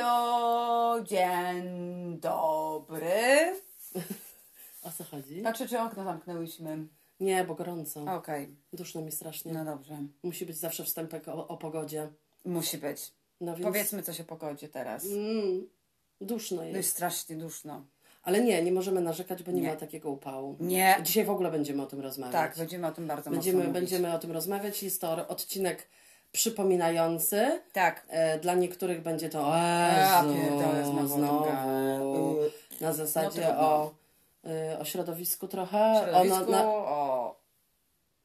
Halo, dzień dobry. O co chodzi? Patrzę, czy okno zamknęłyśmy. Nie, bo gorąco. Okej, Duszno mi strasznie. no dobrze. Musi być zawsze wstępek o, o pogodzie. Musi być. No więc... Powiedzmy coś o pogodzie teraz. Mm, duszno No jest jest. strasznie duszno. Ale nie, nie możemy narzekać, bo nie, Nie. ma takiego upału. Nie. Dzisiaj w ogóle będziemy o tym rozmawiać. Tak, będziemy o tym bardzo będziemy, mocno mówić. będziemy o tym rozmawiać. Jest to odcinek przypominający. Tak. E, Dla niektórych będzie to Jezu, pierdolę, znowu. Na zasadzie No o, y, o środowisku trochę. Środowisku, O, na, o...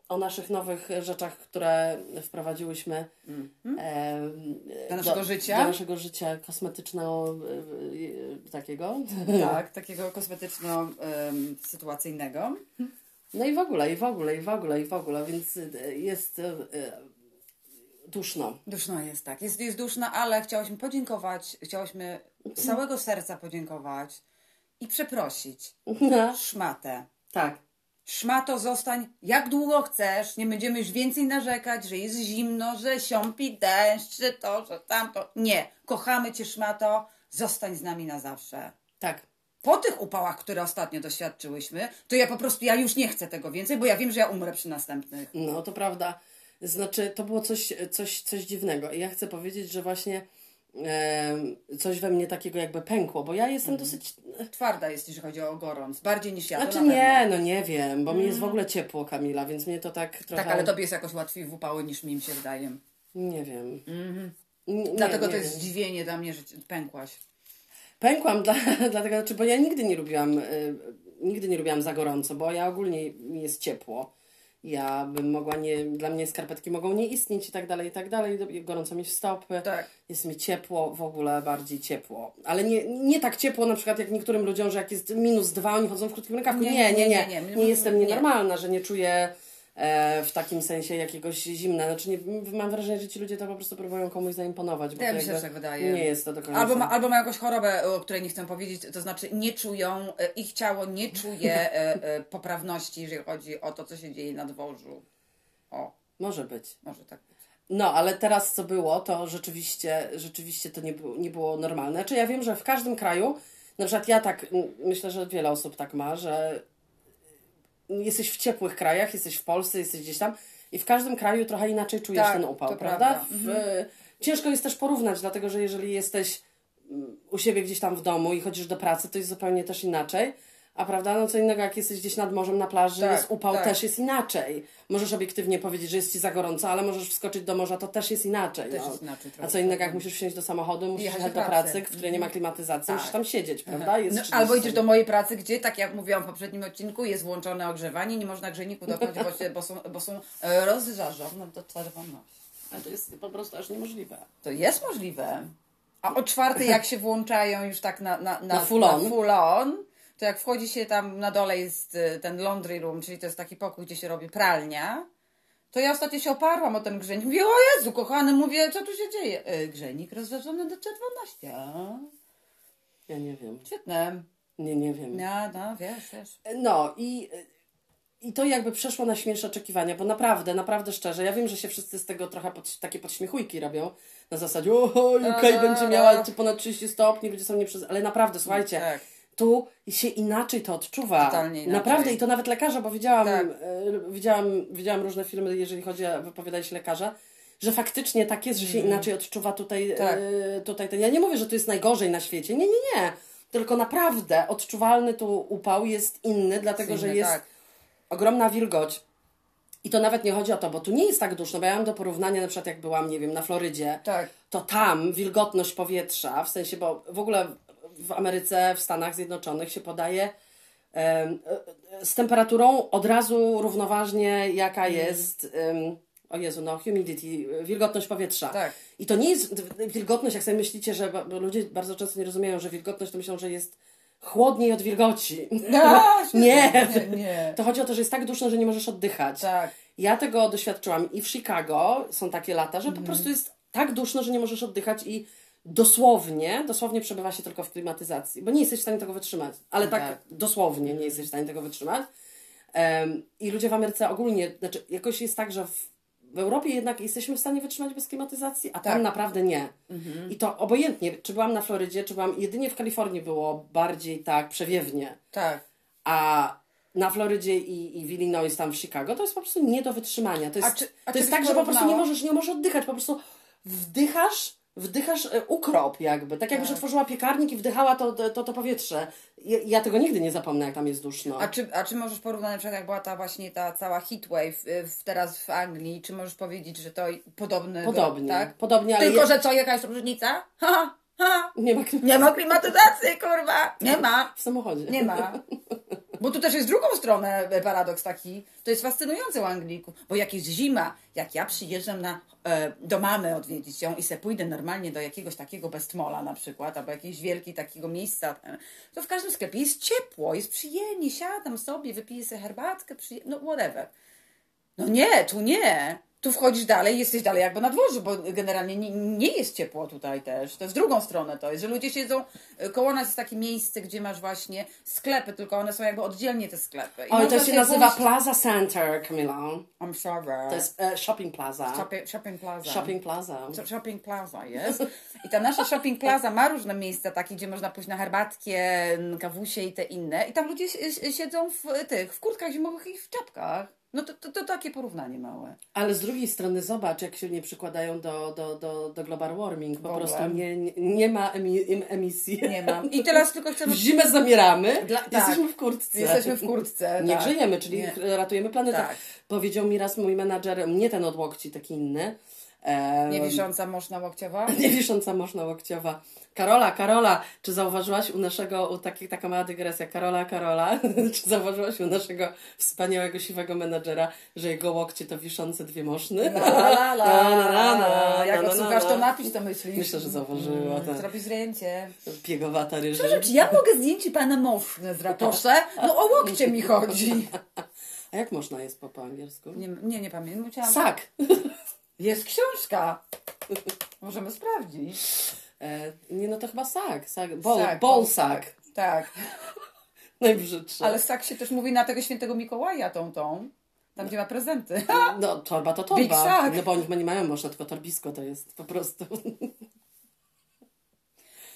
o naszych nowych rzeczach, które wprowadziłyśmy e, Do naszego życia? Do naszego życia kosmetyczno e, e, takiego. Tak, takiego kosmetyczno-sytuacyjnego. No i w ogóle, i w ogóle, i w ogóle, i w ogóle, więc e, jest duszno. Duszno jest, tak. Jest, jest duszno, ale chciałyśmy podziękować, chciałyśmy z całego serca podziękować i przeprosić szmatę. tak. Szmato, zostań jak długo chcesz, nie będziemy już więcej narzekać, że jest zimno, że siąpi deszcz, że to, że tamto. Nie, kochamy Cię szmato, zostań z nami na zawsze. Tak. Po tych upałach, które ostatnio doświadczyłyśmy, to ja po prostu, ja już nie chcę tego więcej, bo ja wiem, że ja umrę przy następnych. No to prawda. Znaczy, to było coś, coś, coś dziwnego. I ja chcę powiedzieć, że właśnie e, coś we mnie takiego jakby pękło, bo ja jestem dosyć. Twarda jest, jeżeli chodzi o gorąc, bardziej niż ja, Znaczy na nie, no nie wiem, bo mi jest w ogóle ciepło, Kamila, więc mnie to tak trochę. Tak, ale tobie jest jakoś łatwiej w upały niż mi się wydaje. Nie wiem. Nie, Dlatego nie to jest wiem. zdziwienie dla mnie, że pękłaś. Pękłam, dla, dlatego, znaczy, bo ja nigdy nie lubiłam, y, nigdy nie lubiłam za gorąco, bo ja ogólnie mi jest ciepło. Ja bym mogła nie, dla mnie skarpetki mogą nie istnieć i tak dalej, i tak dalej. Gorąco mi w stopy. Tak. Jest mi ciepło, w ogóle bardziej ciepło. Ale nie, nie tak ciepło na przykład jak niektórym ludziom, że jak jest minus dwa, oni chodzą w krótkim rękawku. Nie, Nie, nie, nie. jestem Nie. nienormalna, że nie czuję w takim sensie jakiegoś zimna. Znaczy nie, mam wrażenie, że ci ludzie to po prostu próbują komuś zaimponować. Bo Ja jakby że tak wydaje. Nie jest to do końca. Albo, ma, albo mają jakąś chorobę, o której nie chcę powiedzieć, to znaczy nie czują, e, ich ciało nie czuje e, e, poprawności, jeżeli chodzi o to, co się dzieje na dworzu. O, Może być. może tak być. No, ale teraz co było, to rzeczywiście, rzeczywiście to nie było, nie było normalne. Znaczy ja wiem, że w każdym kraju, na przykład ja tak, myślę, że wiele osób tak ma, że jesteś w ciepłych krajach, jesteś w Polsce, jesteś gdzieś tam i w każdym kraju trochę inaczej czujesz Tak, ten upał, prawda? prawda. Mhm. W, ciężko jest też porównać, dlatego że jeżeli jesteś mm, u siebie gdzieś tam w domu i chodzisz do pracy, to jest zupełnie też inaczej. A prawda, no co innego, jak jesteś gdzieś nad morzem, na plaży, Tak, jest upał, tak. też jest inaczej. Możesz obiektywnie powiedzieć, że jest ci za gorąco, ale możesz wskoczyć do morza, to też jest inaczej. Też no. jest inaczej A trochę, co innego, jak tak. musisz wsiąść do samochodu, musisz Jechać do pracy. pracy, w której nie ma klimatyzacji, musisz tam siedzieć, prawda? No, Jest 30 albo idziesz do mojej pracy, gdzie, tak jak mówiłam w poprzednim odcinku, jest włączone ogrzewanie, nie można grzejniku dotknąć, bo, się, bo są, bo są e, rozżarzone do czerwoności. Ale to jest po prostu aż niemożliwe. To jest możliwe. A o czwartej, jak się włączają już tak na, na, na, Na full on. na full on, to jak wchodzi się tam na dole jest y, ten laundry room, czyli to jest taki pokój, gdzie się robi pralnia, to ja ostatnio się oparłam o ten grzejnik. Mówię, o Jezu, kochany, mówię, co tu się dzieje? Y, grzejnik rozważony do czerwoności. A, Ja nie wiem. Świetne. Nie, nie wiem. Ja, no, wiesz, wiesz. No i, i to jakby przeszło na śmielsze oczekiwania, bo naprawdę, naprawdę szczerze, ja wiem, że się wszyscy z tego trochę pod, takie podśmiechujki robią, na zasadzie, o, UK Da, da, będzie da. miała ponad 30 stopni, ludzie są nie przez... Ale naprawdę, słuchajcie, Tak. Tu się inaczej to odczuwa. Totalnie inaczej. Naprawdę i to nawet lekarze, bo widziałam, Tak. e, widziałam, widziałam różne filmy, jeżeli chodzi o wypowiadanie się lekarza, że faktycznie tak jest, że się inaczej odczuwa tutaj, Mm. Tak. e, tutaj ten. Ja nie mówię, że to jest najgorzej na świecie. Nie, nie, nie. Tylko naprawdę odczuwalny tu upał jest inny, dlatego że Inny, jest tak. ogromna wilgoć. I to nawet nie chodzi o to, bo tu nie jest tak duszno, bo ja mam do porównania na przykład jak byłam, nie wiem, na Florydzie, Tak. to tam wilgotność powietrza, w sensie, bo w ogóle w Ameryce, w Stanach Zjednoczonych się podaje e, z temperaturą od razu równoważnie, jaka Mhm. jest, o Jezu, no, humidity, wilgotność powietrza. Tak. I to nie jest wilgotność, jak sobie myślicie, że ludzie bardzo często nie rozumieją, że wilgotność to myślą, że jest chłodniej od wilgoci. No, Nie. nie, nie. To chodzi o to, że jest tak duszno, że nie możesz oddychać. Tak. Ja tego doświadczyłam i w Chicago są takie lata, że Mhm. po prostu jest tak duszno, że nie możesz oddychać i dosłownie, dosłownie przebywa się tylko w klimatyzacji, bo nie jesteś w stanie tego wytrzymać. Ale tak, Tak. dosłownie nie jesteś w stanie tego wytrzymać. Em, I ludzie w Ameryce ogólnie, znaczy jakoś jest tak, że w, w Europie jednak jesteśmy w stanie wytrzymać bez klimatyzacji, a tam Tak. Mhm. naprawdę nie. I to obojętnie, czy byłam na Florydzie, czy byłam, jedynie w Kalifornii było bardziej tak przewiewnie. Tak. A na Florydzie i, i w Illinois, tam w Chicago, to jest po prostu nie do wytrzymania. To jest, A czy- a to jest tak, że po prostu nie możesz, nie możesz oddychać, po prostu wdychasz, wdychasz e, ukrop jakby. Tak jakbyś otworzyła piekarnik i wdychała to, to, to powietrze. Ja, ja tego nigdy nie zapomnę, jak tam jest duszno. A czy, a czy możesz porównać, na przykład jak była ta właśnie ta cała heatwave y, w, teraz w Anglii, czy możesz powiedzieć, że to podobny Podobnie, tak? podobnie, ale Tylko, że co, jaka jest różnica? Ha, ha, nie ma nie ma klimatyzacji, kurwa! Nie ma! w samochodzie. Nie ma. Bo tu też jest drugą stronę e, paradoks taki. To jest fascynujące u Anglików. Bo jak jest zima, jak ja przyjeżdżam na, e, do mamy odwiedzić ją i se pójdę normalnie do jakiegoś takiego Bestmola na przykład, albo jakiegoś wielkiego takiego miejsca, e, to w każdym sklepie jest ciepło, jest przyjemnie, siadam sobie, wypiję sobie herbatkę, przyje... no whatever. No nie, tu nie. Tu wchodzisz dalej, jesteś dalej jakby na dworzu, bo generalnie nie, nie jest ciepło tutaj też. To jest drugą stronę to jest, że ludzie siedzą, y, koło nas jest takie miejsce, gdzie masz właśnie sklepy, tylko one są jakby oddzielnie te sklepy. I można to się nazywa pójść- Plaza Center, Camila. I'm sorry. To jest e, Shopping Plaza. Shopping, shopping Plaza. Shopping Plaza. Shopping Plaza jest. I ta nasza Shopping Plaza ma różne miejsca takie, gdzie można pójść na herbatkę, kawusie i te inne. I tam ludzie si- si- siedzą w tych, w kurtkach zimowych i w czapkach. No to, to, to takie porównanie małe. Ale z drugiej strony zobacz, jak się nie przykładają do, do, do, do global warming. Po prostu nie, nie, nie ma emi, em- emisji. Nie mam. I teraz tylko chcemy W zimę zamieramy, Dla- tak. jesteśmy w kurtce. Jesteśmy w kurtce. Nie tak. grzejemy, czyli Nie. ratujemy planetę. Tak. Powiedział mi raz mój menadżer, nie ten od łokci, taki inny. E, Nie wisząca moszna łokciowa? nie wisząca można łokciowa. Karola, Karola, czy zauważyłaś u naszego, u taki, taka mała dygresja, Karola, Karola, czy zauważyłaś u naszego wspaniałego, siwego menadżera, że jego łokcie to wiszące dwie moszny? La, la, la, na, na, Jak odsłuchasz, to napisz, to myślisz. Myślę, że zauważyła, tak. Zrobi zdjęcie. Piegowata. Przepraszam, czy ja mogę zdjęcie pana moszny z ratusze? No o łokcie mi chodzi. A jak można jest po, po angielsku? Nie, nie, nie pamiętam. Musiałam... Sak. Jest książka. Możemy sprawdzić. E, nie, no to chyba sak. sak. Bol, Sak, bolsak. Tak. Najbrzydsze. Ale sak się też mówi na tego świętego Mikołaja tą tą. Tam, gdzie ma prezenty. No, torba to torba. No bo oni nie mają można, tylko torbisko to jest po prostu.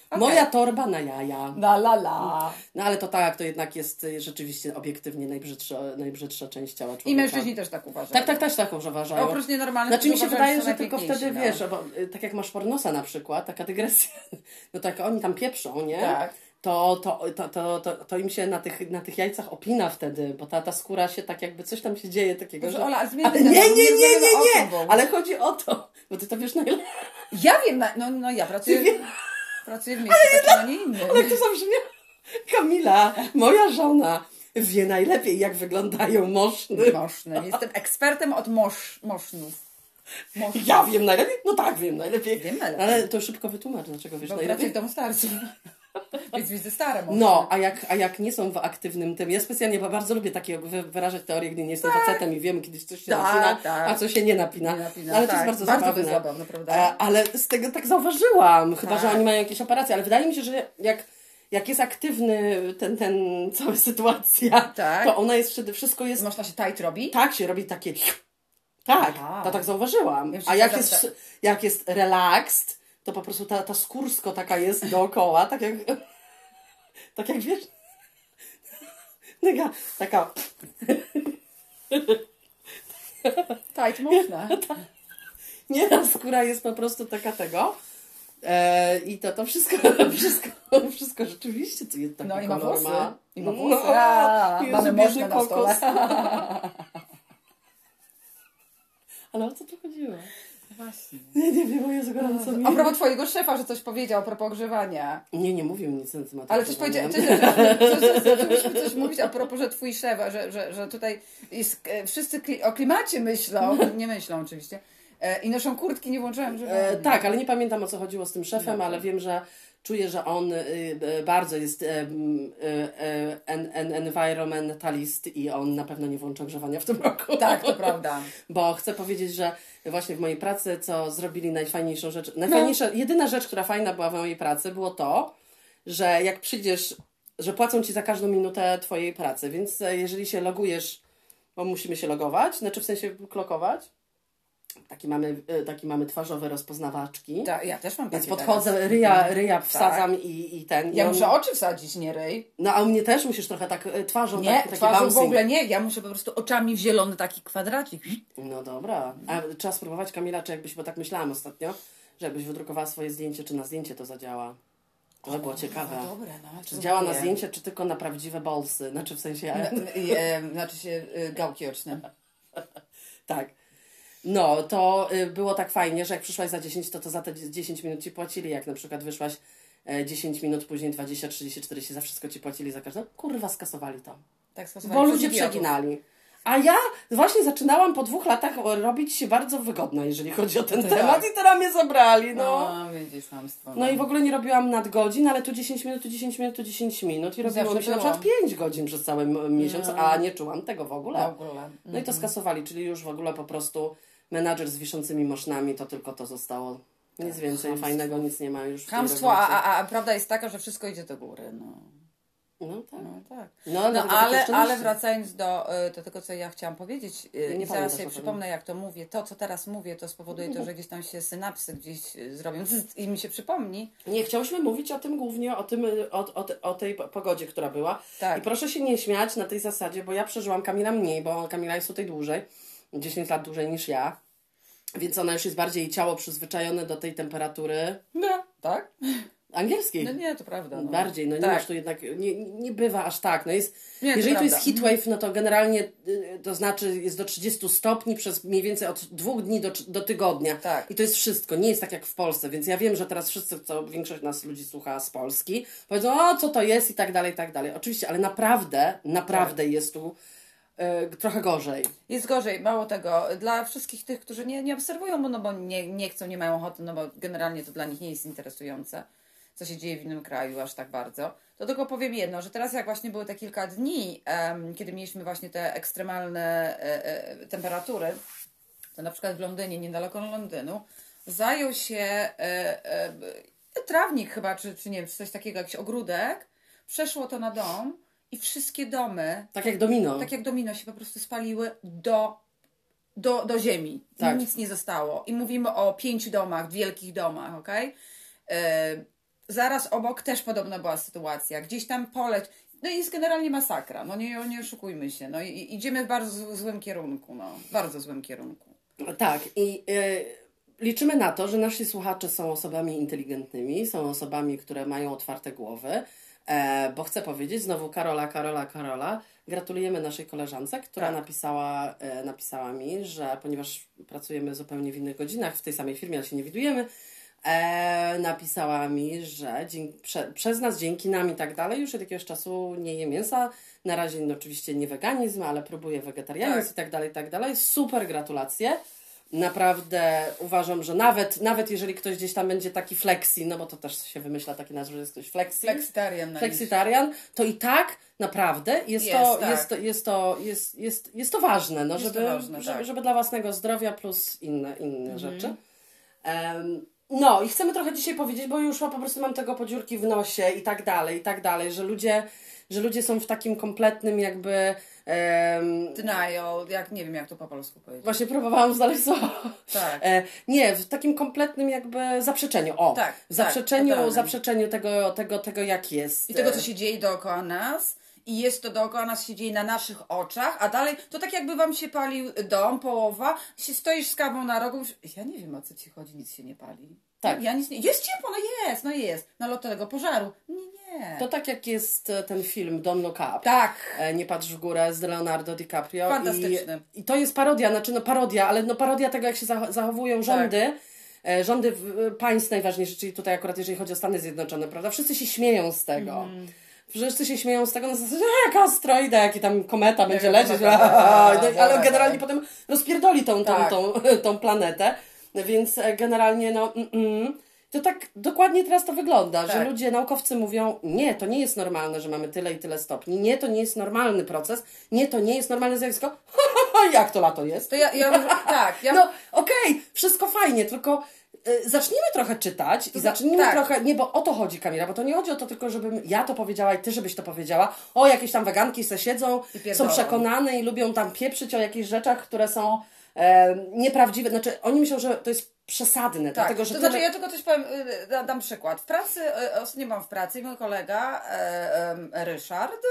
Okej. Moja torba na jaja. La la la. No ale to tak, to jednak jest y, rzeczywiście obiektywnie najbrzydsza, najbrzydsza część ciała człowieka. I mężczyźni też tak uważają. Tak, tak, też tak uważają. Oprócz nienormalnych, Znaczy mi się wydaje, że tylko wtedy, no. wiesz, bo, y, tak jak masz pornosa na przykład, taka dygresja, no tak oni tam pieprzą, nie? Tak. To, to, to, to, to, to im się na tych, na tych jajcach opina wtedy, bo ta, ta skóra się tak jakby coś tam się dzieje takiego, Dobrze, że... Ola, ale nie, nie, nie nie, nie, nie, ale chodzi o to, bo ty to wiesz najlepiej. Ja wiem, no, no ja pracuję, pracuję w miejscu takim, a nie innym. Ale to zabrzmie... Kamila, moja żona, wie najlepiej, jak wyglądają moszny. Moszny. Jestem ekspertem od mosz, mosznów. Mosz, Ja wiem najlepiej? No tak, wiem najlepiej. Wiem najlepiej. Ale to szybko wytłumacz, dlaczego wiesz Bo najlepiej. w domu starców. Więc widzę stare moszny. No, a jak, a jak nie są w aktywnym tym, ja specjalnie bo bardzo lubię takie wy- wyrażać teorie, gdy nie jestem facetem i wiem, kiedyś coś się Tak, napina, tak. a co się nie napina. Nie napina, ale to tak. jest bardzo, Bardzo to zabawne. zabawne, prawda? E, ale z tego tak zauważyłam, chyba, Tak. że oni mają jakieś operacje, ale wydaje mi się, że jak, jak jest aktywny ten, ten cała sytuacja, Tak. to ona jest wtedy, wszystko jest Można się tight robi? tak się robi takie. Tak, Aha. to tak zauważyłam. Ja A jak jest, jak jest relaxed, to po prostu ta, ta skórsko taka jest dookoła, tak jak. Tak jak wiesz. Taka. taka Tight można. nie, ta skóra jest po prostu taka tego. E, I to, to wszystko, wszystko, wszystko rzeczywiście to jest taki No i ma włosy. ma. I ma No, włosy. A, Jezu, mamy na stole. Ale o co tu chodziło? Właśnie. Nie, nie wiem, o Jezu, gorąco mi. A propos twojego szefa, że coś powiedział a propos ogrzewania. Nie, nie mówił nic na temat Ale coś powiedział, musimy coś mówić a propos, że twój szef, że, że, że tutaj jest, e, wszyscy kli, o klimacie myślą, nie myślą oczywiście, e, i noszą kurtki, nie włączyłem grzewania. E, tak, ale nie pamiętam o co chodziło z tym szefem, ale wiem, że czuję, że on y, y, bardzo jest y, en, en, environmentalist i on na pewno nie włącza grzewania w tym roku. Tak, to prawda. Bo chcę powiedzieć, że właśnie w mojej pracy, co zrobili najfajniejszą rzecz, najfajniejsza, jedyna rzecz, która fajna była w mojej pracy, było to, że jak przyjdziesz, że płacą ci za każdą minutę twojej pracy, więc e, jeżeli się logujesz, bo musimy się logować, znaczy w sensie klokować, Taki mamy, e, taki mamy twarzowe rozpoznawaczki. Ta, ja też mam Więc podchodzę, teraz. ryja, ryja wsadzam i, i ten. i Ja on- muszę oczy wsadzić, nie ryj. No a u mnie też musisz trochę tak e, twarzą, Nie, tak, twarzą w bouncing. ogóle nie. Ja muszę po prostu oczami w zielony taki kwadracik. No dobra. A trzeba spróbować, Kamila, czy jakbyś, bo tak myślałam ostatnio, że jakbyś wydrukowała swoje zdjęcie, czy na zdjęcie to zadziała. To by było ciekawe. No dobre, no. Czy działa na zdjęcie, czy tylko na prawdziwe bolsy? Znaczy w sensie... E, Znaczy się y, gałki oczne. Tak. No, to y, było tak fajnie, że jak przyszłaś za 10, to to za te 10 minut ci płacili. Jak na przykład wyszłaś e, 10 minut, później 20, 30, 40, za wszystko ci płacili za każde. Kurwa, skasowali to. Tak stosowali Bo ludzie idiotów. przeginali. A ja właśnie zaczynałam po dwóch latach robić się bardzo wygodna, jeżeli chodzi o ten Tak. temat i teraz mnie zabrali, no. No, widzisz, hamstwo. No i w ogóle nie robiłam nadgodzin, ale tu 10 minut, tu 10 minut, tu 10 minut i mi się na przykład 5 godzin przez cały miesiąc, a nie czułam tego w ogóle. W ogóle. No i to skasowali, czyli już w ogóle po prostu menadżer z wiszącymi moszynami, to tylko to zostało. Nic więcej chamstwo. fajnego, nic nie ma już. Hamstwo, a, a, a prawda jest taka, że wszystko idzie do góry. No, No tak. no tak. No, No, ale, ale wracając do, y, do tego, co ja chciałam powiedzieć, y, Nie i zaraz sobie przypomnę, jak to mówię. To, co teraz mówię, to spowoduje to, że gdzieś tam się synapsy gdzieś y, zrobią i mi się przypomni. Nie, chciałyśmy mówić o tym głównie, o, tym, o, o, o tej po- pogodzie, która była. Tak. I proszę się nie śmiać na tej zasadzie, bo ja przeżyłam Kamila mniej, bo Kamila jest tutaj dłużej, 10 lat dłużej niż ja. Więc ona już jest bardziej ciało przyzwyczajone do tej temperatury No, tak? angielskiej. No nie, to prawda. No. Bardziej, no nie tak. masz tu jednak, nie, nie bywa aż tak. No jest, Nie, jeżeli to jest heatwave, no to generalnie y, to znaczy jest do 30 stopni przez mniej więcej od dwóch dni do, do tygodnia. Tak. I to jest wszystko. Nie jest tak jak w Polsce, więc ja wiem, że teraz wszyscy, co większość nas ludzi słucha z Polski, powiedzą, o co to jest i tak dalej, i tak dalej. Oczywiście, ale naprawdę, naprawdę Tak. jest tu trochę gorzej. Jest gorzej, mało tego. Dla wszystkich tych, którzy nie, nie obserwują, no bo nie, nie chcą, nie mają ochoty, no bo generalnie to dla nich nie jest interesujące, co się dzieje w innym kraju aż tak bardzo. To tylko powiem jedno, że teraz jak właśnie były te kilka dni, kiedy mieliśmy właśnie te ekstremalne e, e, temperatury, to na przykład w Londynie, niedaleko Londynu, zajął się e, e, trawnik chyba, czy, czy nie wiem, czy coś takiego, jakiś ogródek, przeszło to na dom i wszystkie domy Tak jak domino. tak jak domino się po prostu spaliły do, do, do ziemi. Tak. Nic nie zostało. I mówimy o pięciu domach, wielkich domach, okej? E, zaraz obok też podobna była sytuacja. Gdzieś tam poleć. No i jest generalnie masakra. No nie, nie oszukujmy się. No i, idziemy w bardzo złym kierunku. No. Bardzo złym kierunku. Tak, i y, liczymy na to, że nasi słuchacze są osobami inteligentnymi, są osobami, które mają otwarte głowy, e, bo chcę powiedzieć znowu Karola, Karola, Karola. Gratulujemy naszej koleżance, która Tak. napisała, e, napisała mi, że ponieważ pracujemy zupełnie w innych godzinach, w tej samej firmie, ale się nie widujemy, e, napisała mi, że dzięki, prze, przez nas, dzięki nam i tak dalej, już od jakiegoś czasu nie je mięsa. Na razie no, oczywiście nie weganizm, ale próbuję wegetarianizm Tak. i tak dalej, i tak dalej. Super, gratulacje. Naprawdę uważam, że nawet, nawet jeżeli ktoś gdzieś tam będzie taki flexi, no bo to też się wymyśla takie nazwy, że jest ktoś flexi, Flexitarian flexitarian, to i tak naprawdę jest, Jest, to, tak. jest, to, jest, to, jest, jest, jest to ważne, no, Jest to żeby, ważne, żeby, tak. żeby dla własnego zdrowia plus inne, inne Mhm. rzeczy. Em, no i chcemy trochę dzisiaj powiedzieć, bo już po prostu mam tego podziurki w nosie i tak dalej, i tak dalej, że ludzie, że ludzie są w takim kompletnym jakby... em, Denial, jak nie wiem jak to po polsku powiedzieć. Właśnie próbowałam znaleźć słowo. Tak. E, nie, w takim kompletnym jakby zaprzeczeniu. O, Tak, w zaprzeczeniu, tak, zaprzeczeniu tego, tego, tego, jak jest. I tego, E, co się dzieje dookoła nas. I jest to dookoła nas, się dzieje na naszych oczach, a dalej to tak jakby wam się palił dom, połowa, się stoisz z kawą na rogu. Ja nie wiem o co ci chodzi, nic się nie pali. Tak. Ja nic nie. Jest ciepło, no jest, no jest. Na lot tego pożaru. Nie, nie. To tak jak jest e, ten film Don't Look Up. Tak. E, Nie patrz w górę z Leonardo DiCaprio. Fantastyczny. I, I to jest parodia, znaczy no parodia, ale no parodia tego, jak się zach- zachowują rządy. e, Rządy w- państw najważniejszych, czyli tutaj akurat jeżeli chodzi o Stany Zjednoczone, prawda? Wszyscy się śmieją z tego. Mhm. Wszyscy się śmieją z tego na zasadzie, "E, jaka asteroida, jaki tam kometa będzie Jaka lecieć, kometa, no, ale tak. generalnie potem rozpierdoli tą, tą, Tak. tą, tą planetę, więc e, generalnie no mm, mm, to tak dokładnie teraz to wygląda, że Tak. ludzie, naukowcy mówią, nie, to nie jest normalne, że mamy tyle i tyle stopni, nie, to nie jest normalny proces, nie, to nie jest normalne zjawisko, jak to lato jest? To ja, ja tak, ja No okej, wszystko fajnie, tylko y, zacznijmy trochę czytać i zacznijmy tak. trochę, nie, bo o to chodzi Kamila, bo to nie chodzi o to tylko, żebym ja to powiedziała i ty, żebyś to powiedziała, o jakieś tam weganki se siedzą, są przekonane i lubią tam pieprzyć o jakichś rzeczach, które są e, nieprawdziwe. Znaczy, oni myślą, że to jest przesadne, Tak, dlatego że to znaczy ja tylko coś powiem, y, da- dam przykład. W pracy, y, ostatnio mam w pracy, mój kolega e, Ryszard,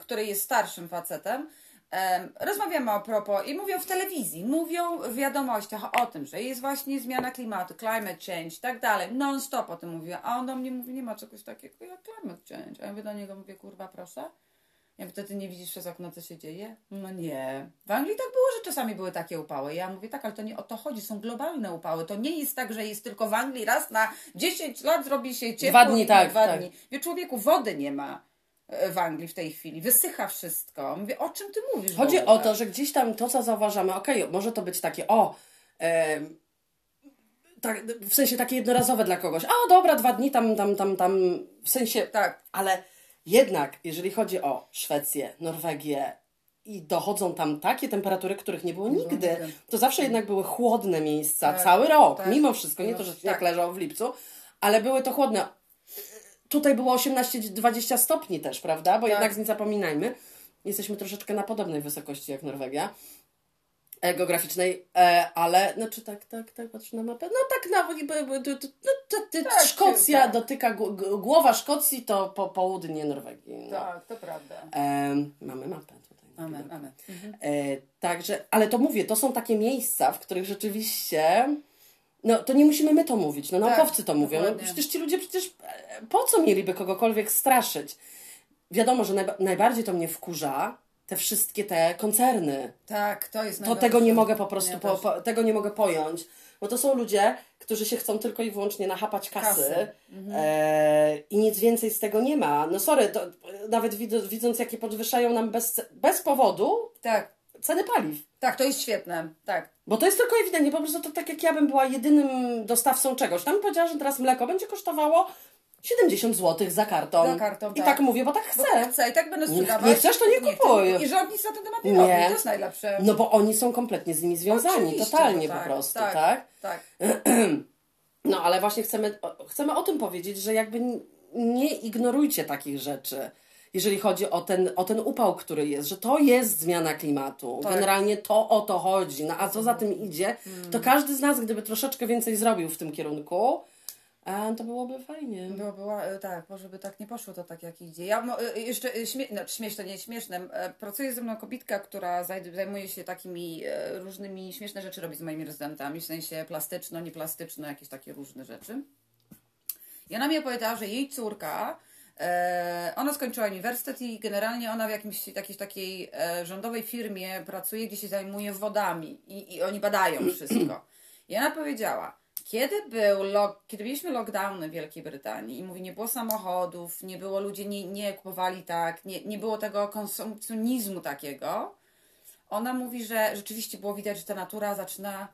który jest starszym facetem, em, rozmawiamy o propos i mówią w telewizji, mówią w wiadomościach o tym, że jest właśnie zmiana klimatu, climate change i tak dalej, non stop o tym mówię, a on do mnie mówi, nie ma czegoś takiego jak climate change, a ja mówię do niego, mówię, kurwa proszę, ja mówię, to ty nie widzisz przez okno, co się dzieje? No nie. W Anglii tak było, że czasami były takie upały. Ja mówię, tak, ale to nie o to chodzi, są globalne upały. To nie jest tak, że jest tylko w Anglii raz na 10 lat zrobi się ciepło. Dwa dni, tak, Dwa tak. dni. Wie, człowieku, wody nie ma e, w Anglii w tej chwili. Wysycha wszystko. Mówię, o czym ty mówisz? Chodzi o to, że gdzieś tam to, co zauważamy, okej, może to być takie, o, em, tak, w sensie takie jednorazowe dla kogoś. A dobra, dwa dni tam, tam, tam, tam, w sensie, Tak. ale jednak, jeżeli chodzi o Szwecję, Norwegię i dochodzą tam takie temperatury, których nie było nigdy, nigdy. to zawsze jednak były chłodne miejsca Tak, cały rok, tak. mimo wszystko, nie No, to, że tak. śnieg leżał w lipcu, ale były to chłodne. Tutaj było 18-20 stopni też, prawda? Bo Tak. jednak nie zapominajmy, jesteśmy troszeczkę na podobnej wysokości jak Norwegia geograficznej, e, ale znaczy tak, tak, tak, patrzę na mapę, no tak, na, b- b- t- t- t- t- Tak, Szkocja tak. dotyka, głowa Szkocji to po południe Norwegii. No. Tak, to prawda. Mamy mapę tutaj. Amen, amen. Mhm. E, także, ale to mówię, to są takie miejsca, w których rzeczywiście. No, to nie musimy my to mówić, no naukowcy to mówią. No, przecież ci ludzie przecież e, po co mieliby kogokolwiek straszyć? Wiadomo, że najba- najbardziej to mnie wkurza te wszystkie te koncerny. Tak, to jest To tego nie mogę po prostu, po, po, tego nie mogę pojąć. Bo to są ludzie, którzy się chcą tylko i wyłącznie nachapać kasy, Kasy. e, i nic więcej z tego nie ma. No sorry, to, nawet widząc, widząc jakie podwyższają nam bez, bez powodu Tak, ceny paliw. tak, to jest świetne. Tak. Bo to jest tylko ewidentnie, po prostu to tak jak ja bym była jedynym dostawcą czegoś. Tam powiedziała, że teraz mleko będzie kosztowało 70 zł za karton. Za I tak. tak mówię, bo tak Bo chcę. tak chcę i tak będę sprzedawać. nie chcesz, to nie chcę. kupuj. I rząd nic na ten temat nie, Nie. robi. To jest najlepsze. No bo oni są kompletnie z nimi związani, Oczywiście, totalnie po tak, prostu, tak, tak? Tak. No ale właśnie chcemy, o- chcemy o tym powiedzieć, że jakby nie ignorujcie takich rzeczy. Jeżeli chodzi o ten, o ten upał, który jest, że to jest zmiana klimatu. Tak. Generalnie to o to chodzi. No a co za tym idzie, to każdy z nas, gdyby troszeczkę więcej zrobił w tym kierunku, a, to byłoby fajnie. Było, była, e, tak, może by tak nie poszło to tak jak idzie. Ja e, jeszcze śmie- no, śmieszne, nie śmieszne. Pracuje ze mną kobitka, która zaj- zajmuje się takimi różnymi śmieszne rzeczy robi z moimi rezydentami, w sensie plastyczno, nieplastyczne, jakieś takie różne rzeczy. I ona mi opowiadała, że jej córka, ona skończyła uniwersytet i generalnie ona w jakimś jakiejś takiej rządowej firmie pracuje, gdzie się zajmuje wodami i, i oni badają wszystko. I ona powiedziała, kiedy był lock, kiedy mieliśmy lockdowny w Wielkiej Brytanii i mówi, nie było samochodów, nie było, ludzie nie, nie kupowali tak, nie, nie było tego konsumpcjonizmu takiego, ona mówi, że rzeczywiście było widać, że ta natura zaczyna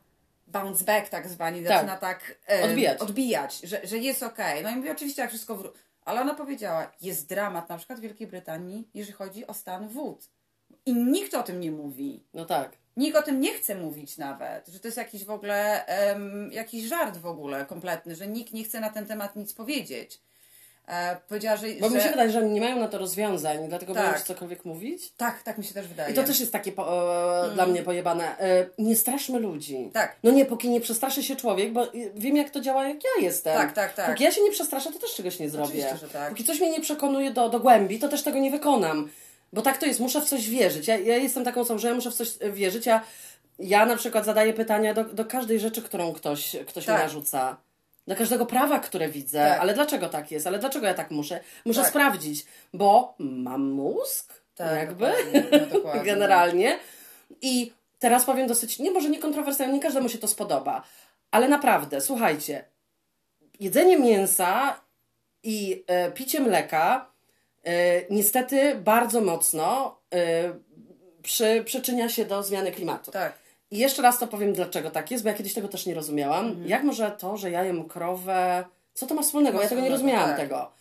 bounce back tak zwani, Tak. zaczyna tak e, Odbijać. odbijać że, że jest okej. No i mówi oczywiście jak wszystko wró- ale ona powiedziała, jest dramat na przykład w Wielkiej Brytanii, jeżeli chodzi o stan wód. I nikt o tym nie mówi. No tak. Nikt o tym nie chce mówić nawet, że to jest jakiś w ogóle, em, jakiś żart w ogóle kompletny, że nikt nie chce na ten temat nic powiedzieć. E, powiedziała, że... Bo że... mi się wydaje, że oni nie mają na to rozwiązań, dlatego Tak. się cokolwiek mówić. Tak, tak mi się też wydaje. I to też jest takie po, e, dla mnie pojebane. E, nie straszmy ludzi. Mm. Tak. No nie, póki nie przestraszy się człowiek, bo e, wiem jak to działa, jak ja jestem. Tak, tak, tak. Póki ja się nie przestraszę, to też czegoś nie zrobię. Oczywiście, że tak. Póki coś mnie nie przekonuje do, do głębi, to też tego nie wykonam. Bo tak to jest, muszę w coś wierzyć. Ja, ja jestem taką osobą, że ja muszę w coś e, wierzyć. Ja, ja na przykład zadaję pytania do, do każdej rzeczy, którą ktoś, ktoś Tak. mi narzuca. Do każdego prawa, które widzę. Tak. Ale dlaczego tak jest? Ale dlaczego ja tak muszę? Muszę Tak. sprawdzić, bo mam mózg, Tak, jakby, dokładnie. No, generalnie. I teraz powiem dosyć, nie może nie kontrowersyjnie, nie każdemu się to spodoba, ale naprawdę, słuchajcie, jedzenie mięsa i e, picie mleka niestety bardzo mocno e, przy, przyczynia się do zmiany klimatu. Tak. I jeszcze raz to powiem, dlaczego tak jest, bo ja kiedyś tego też nie rozumiałam. Mhm. Jak może to, że ja jem krowę, co to ma wspólnego? Ja tego nie rozumiałam tak. tego.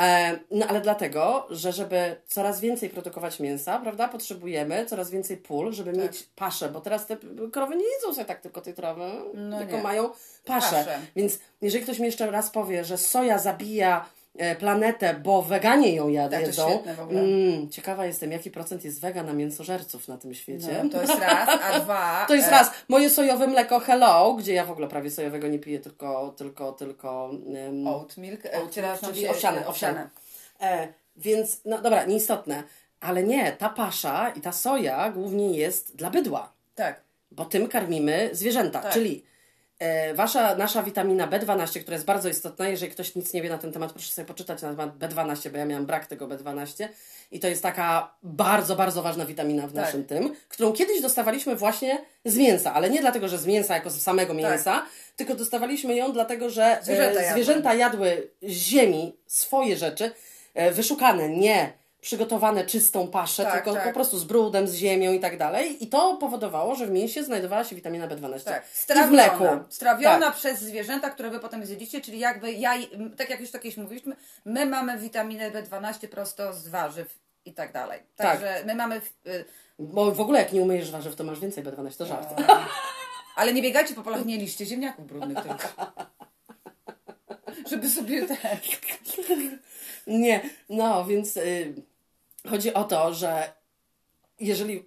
E, no ale dlatego, że żeby coraz więcej produkować mięsa, prawda, potrzebujemy coraz więcej pól, żeby Tak. mieć paszę, bo teraz te krowy nie jedzą sobie tak tylko tej trawy, No tylko nie. mają paszę. Paszę. Więc jeżeli ktoś mi jeszcze raz powie, że soja zabija e, planetę, bo weganie ją jad- Tak, to jedzą. świetne w ogóle. Mm, ciekawa jestem, jaki procent jest wega na mięsożerców na tym świecie. No, to jest raz, a dwa... To jest e, raz. Moje sojowe mleko Hello, gdzie ja w ogóle prawie sojowego nie piję, tylko, tylko, tylko um, Oat milk, e, Oat przepraszam czyli się, owsiane, e, owsiane. E, więc, no dobra, nieistotne. Ale nie, ta pasza i ta soja głównie jest dla bydła, Tak. bo tym karmimy zwierzęta. Tak. Czyli e, wasza, nasza witamina B12, która jest bardzo istotna, jeżeli ktoś nic nie wie na ten temat, proszę sobie poczytać na temat B12, bo ja miałam brak tego B12. I to jest taka bardzo, bardzo ważna witamina w Tak. naszym tym, którą kiedyś dostawaliśmy właśnie z mięsa, ale nie dlatego, że z mięsa jako z samego mięsa, tylko dostawaliśmy ją dlatego, że Tak. Zwierzęta e, jadły. zwierzęta jadły z ziemi swoje rzeczy, e, wyszukane, nie przygotowane czystą paszę, Tak, tylko tak. po prostu z brudem, z ziemią i tak dalej. I to powodowało, że w mięsie znajdowała się witamina B12. Tak, I w mleku. strawiona, strawiona Tak. przez zwierzęta, które wy potem zjedliście, czyli jakby ja, tak jak już tak kiedyś mówiliśmy, my mamy witaminę B12 prosto z warzyw i tak dalej. Tak. Także my mamy, y, Bo w ogóle jak nie umyjesz warzyw, to masz więcej B12, to żart. ale nie biegajcie po polach, nie liście ziemniaków brudnych tylko. Żeby sobie ten... Nie, no więc y, chodzi o to, że jeżeli y,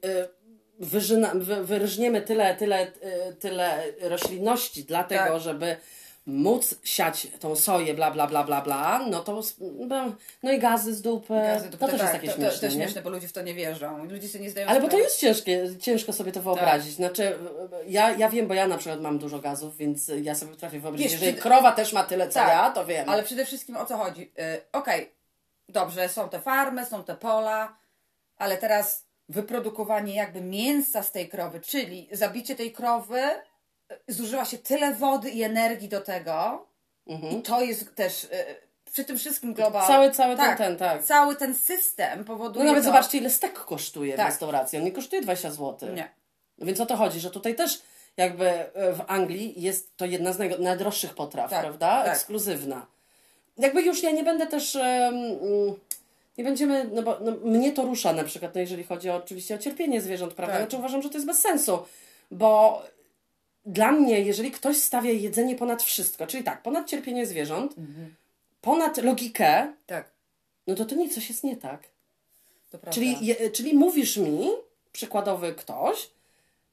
wyżyna, wy, wyrżniemy tyle, tyle, y, tyle roślinności dlatego, Tak. żeby móc siać tą soję, bla, bla, bla, bla, bla, no to no, no i gazy z dupy, Gazy, to to, też tak, jest takie to, śmieszne, to, to nie? śmieszne, bo ludzie w to nie wierzą. Ludzie sobie nie zdają Ale bo to jest ciężkie, ciężko sobie to wyobrazić. Znaczy, ja, ja wiem, bo ja na przykład mam dużo gazów, więc ja sobie potrafię wyobrazić, Wiesz, jeżeli krowa też ma tyle co Tak, ja, to wiem. Ale przede wszystkim o co chodzi? Y, Okej, dobrze, są te farmy, są te pola, ale teraz wyprodukowanie jakby mięsa z tej krowy, czyli zabicie tej krowy, y, zużywa się tyle wody i energii do tego i to jest też y, przy tym wszystkim globalnie. Cały- cały ten- ten, tak. Cały ten system powoduje No nawet to, zobaczcie, ile stek kosztuje w Tak. restauracji. On nie kosztuje 20 zł. Nie. Więc o to chodzi, że tutaj też jakby e, w Anglii jest to jedna z najdroższych potraw, Tak, prawda? tak. Ekskluzywna. Jakby już ja nie będę też. mm, nie będziemy, no bo no, mnie to rusza na przykład, no jeżeli chodzi o, oczywiście o cierpienie zwierząt, prawda? Tak. Znaczy uważam, że to jest bez sensu, bo dla mnie, jeżeli ktoś stawia jedzenie ponad wszystko, czyli tak, ponad cierpienie zwierząt, Mhm. ponad logikę, Tak, no to to nie, coś jest nie tak. Czyli, je, czyli mówisz mi, przykładowy ktoś,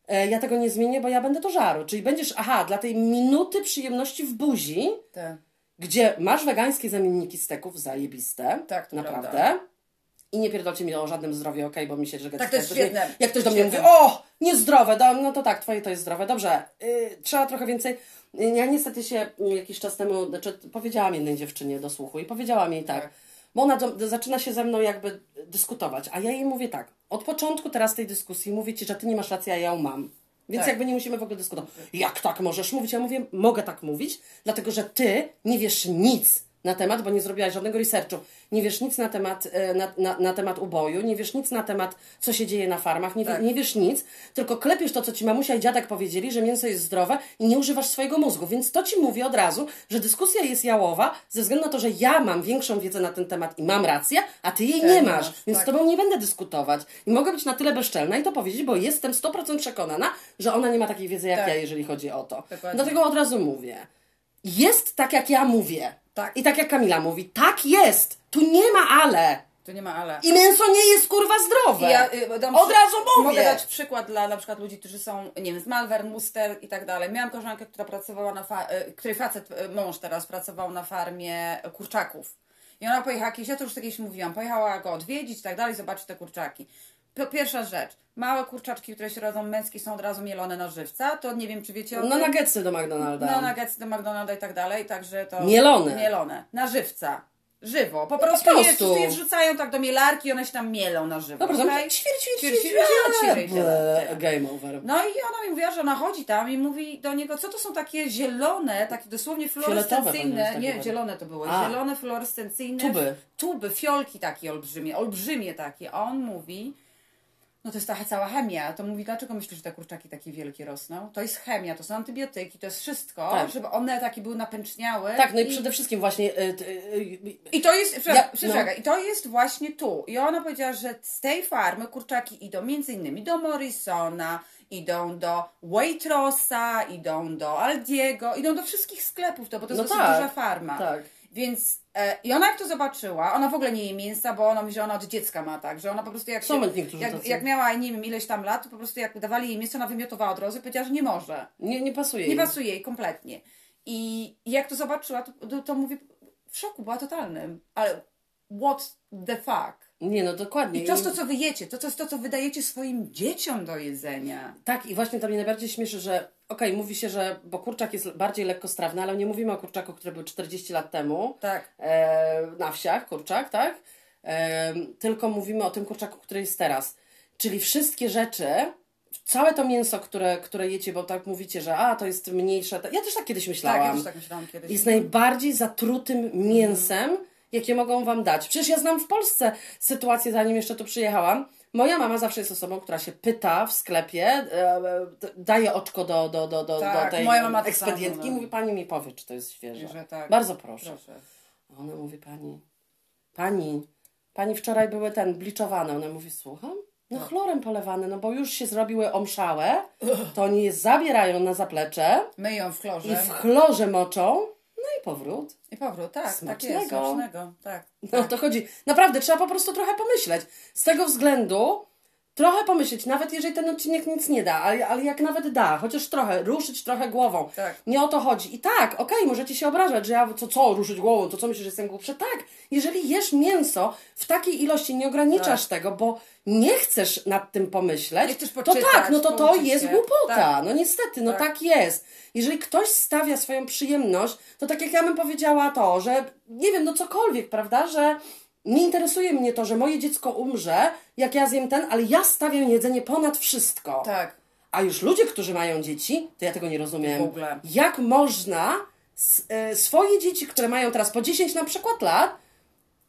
e, ja tego nie zmienię, bo ja będę to żarł. Czyli będziesz, aha, dla tej minuty przyjemności w buzi, Tak. Gdzie masz wegańskie zamienniki steków, zajebiste, Tak, naprawdę. prawda. I nie pierdolcie mi o żadnym zdrowiu, okej, bo mi się żega Tak, to jest świetne. Jak ktoś do mnie mówi, Świetne. o, niezdrowe, do, no to tak, twoje to jest zdrowe. Dobrze, y, trzeba trochę więcej. Y, Ja niestety się y, jakiś czas temu, znaczy powiedziałam jednej dziewczynie do słuchu i powiedziałam jej tak, Tak. bo ona do, zaczyna się ze mną jakby dyskutować, a ja jej mówię tak, od początku teraz tej dyskusji mówię Ci, że Ty nie masz racji, a ja ją mam. Więc Tak. jakby nie musimy w ogóle dyskutować. Jak tak możesz mówić? Ja mówię, mogę tak mówić, dlatego że Ty nie wiesz nic na temat, bo nie zrobiłaś żadnego researchu. Nie wiesz nic na temat, e, na, na, na temat uboju, nie wiesz nic na temat, co się dzieje na farmach, nie, Tak. nie wiesz nic, tylko klepiesz to, co ci mamusia i dziadek powiedzieli, że mięso jest zdrowe i nie używasz swojego mózgu. Więc to ci mówię od razu, że dyskusja jest jałowa ze względu na to, że ja mam większą wiedzę na ten temat i mam rację, a ty jej Tak, nie masz, Więc tak. z tobą nie będę dyskutować. I mogę być na tyle bezczelna i to powiedzieć, bo jestem 100% przekonana, że ona nie ma takiej wiedzy jak Tak. ja, jeżeli chodzi o to. Dokładnie. Dlatego od razu mówię. Jest tak, jak ja mówię. Tak. I tak jak Kamila mówi. Tak jest. Tu nie ma ale. Tu nie ma ale. I mięso nie jest kurwa zdrowe. I Ja, y, dam Od razu mówię. Mogę dać przykład dla na przykład ludzi, którzy są, nie wiem, z Malvern, Muster i tak dalej. Miałam koleżankę, która pracowała na, fa- y, której facet, y, mąż teraz pracował na farmie kurczaków. I ona pojechała kiedyś, ja to już tak kiedyś mówiłam, pojechała go odwiedzić i tak dalej, zobaczyć te kurczaki. P- Pierwsza rzecz, małe kurczaczki, które się rodzą męskie są od razu mielone na żywca, to nie wiem, czy wiecie o No tym. nuggetsy do McDonalda. No nuggetsy do McDonalda i tak dalej, także to... Mielone. Mielone, na żywca. Żywo, po prostu, po Je, prostu. je wrzucają tak do mielarki i one się tam mielą na żywo. Dobra, okay? ćwierć. Game over. No i ona mi mówiła, że ona chodzi tam i mówi do niego, co to są takie zielone, takie dosłownie fluorescencyjne, nie, takie zielone to były, A. zielone fluorescencyjne Tuby. tuby, fiolki takie olbrzymie, olbrzymie takie. A on mówi, no to jest ta cała chemia. To mówi, dlaczego myślisz, że te kurczaki takie wielkie rosną? To jest chemia, to są antybiotyki, to jest wszystko, Tak. żeby one takie były napęczniałe. Tak, no i przede wszystkim właśnie... Y, y, y, I to jest, Ja- no. i to jest właśnie tu. I ona powiedziała, że z tej farmy kurczaki idą między innymi do Morrisona, idą do Waitrosa, idą do Aldiego, idą do wszystkich sklepów, to, bo to jest No tak, duża farma. tak. Więc i ona jak to zobaczyła, ona w ogóle nie je mięsa, bo ona mówi, że ona od dziecka ma tak, że ona po prostu jak się, jak, jak miała, nie wiem, ileś tam lat, to po prostu jak dawali jej mięso, ona wymiotowała od razu i powiedziała, że nie może. Nie, nie pasuje Nie jej. pasuje jej kompletnie. I jak to zobaczyła, to, to, to mówię, w szoku była totalnym. Ale what the fuck? Nie, no dokładnie. I to jest to, co wy jecie, to, to jest to, co wydajecie swoim dzieciom do jedzenia. Tak, i właśnie to mnie najbardziej śmieszy, że okej, mówi się, że bo kurczak jest bardziej lekkostrawny, ale nie mówimy o kurczaku, który był 40 lat temu Tak. e, na wsiach, kurczak, tak? E, tylko mówimy o tym kurczaku, który jest teraz. Czyli wszystkie rzeczy, całe to mięso, które, które jecie, bo tak mówicie, że a, to jest mniejsze. Ja też tak kiedyś myślałam. Tak, ja też tak myślałam kiedyś. jest najbardziej zatrutym mięsem, jakie mogą Wam dać. Przecież ja znam w Polsce sytuację, zanim jeszcze tu przyjechałam. Moja mama zawsze jest osobą, która się pyta w sklepie, e, e, daje oczko do, do, do, do, Tak, do tej moja mama tak ekspedientki i mówi, pani mi powie, czy to jest świeże. Że tak. Bardzo proszę. Proszę. A Ona mówi, pani, pani, pani wczoraj były ten, bliczowane. Ona mówi, słucham? No chlorem polewane, no bo już się zrobiły omszałe, to oni je zabierają na zaplecze Myją w i chlorze. w chlorze moczą, i powrót. I powrót, tak, tak Smacznego. jest, smacznego, tak. No o to chodzi. Naprawdę, trzeba po prostu trochę pomyśleć. Z tego względu trochę pomyśleć, nawet jeżeli ten odcinek nic nie da, ale, ale jak nawet da, chociaż trochę, ruszyć trochę głową. Tak. Nie o to chodzi. I tak, okej, możecie się obrażać, że ja co, co, ruszyć głową, to co myślisz, że jestem głupszy? Tak, jeżeli jesz mięso w takiej ilości, nie ograniczasz tego, bo nie chcesz nad tym pomyśleć, to tak, no to to jest głupota. Tak. No niestety, no tak. Tak. jest. Jeżeli ktoś stawia swoją przyjemność, to tak jak ja bym powiedziała to, że nie wiem, no cokolwiek, prawda, że nie interesuje mnie to, że moje dziecko umrze, jak ja zjem ten, ale ja stawiam jedzenie ponad wszystko. Tak. A już ludzie, którzy mają dzieci, to ja tego nie rozumiem. W ogóle. Jak można e, swoje dzieci, które mają teraz po 10 na przykład lat,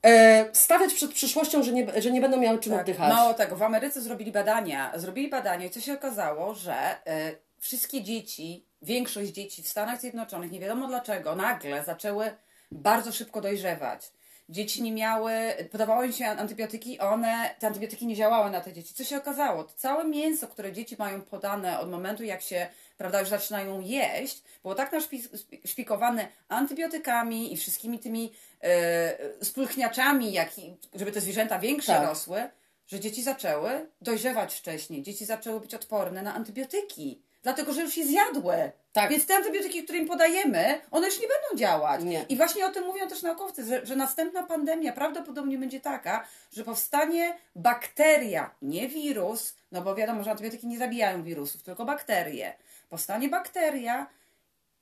e, stawiać przed przyszłością, że nie, że nie będą miały czym Tak. oddychać. Mało tego, w Ameryce zrobili badania. Zrobili badania i co się okazało, że e, wszystkie dzieci, większość dzieci w Stanach Zjednoczonych, nie wiadomo dlaczego, nagle zaczęły bardzo szybko dojrzewać. Dzieci nie miały, podawało im się antybiotyki, one, te antybiotyki nie działały na te dzieci. Co się okazało? To całe mięso, które dzieci mają podane od momentu, jak się, prawda, już zaczynają jeść, było tak naszpikowane antybiotykami i wszystkimi tymi e, spulchniaczami, jak i, żeby te zwierzęta większe Tak. rosły, że dzieci zaczęły dojrzewać wcześniej. Dzieci zaczęły być odporne na antybiotyki. Dlatego, że już je zjadły. Tak. Więc te antybiotyki, które im podajemy, one już nie będą działać. Nie. I właśnie o tym mówią też naukowcy, że, że następna pandemia prawdopodobnie będzie taka, że powstanie bakteria, nie wirus, no bo wiadomo, że antybiotyki nie zabijają wirusów, tylko bakterie. Powstanie bakteria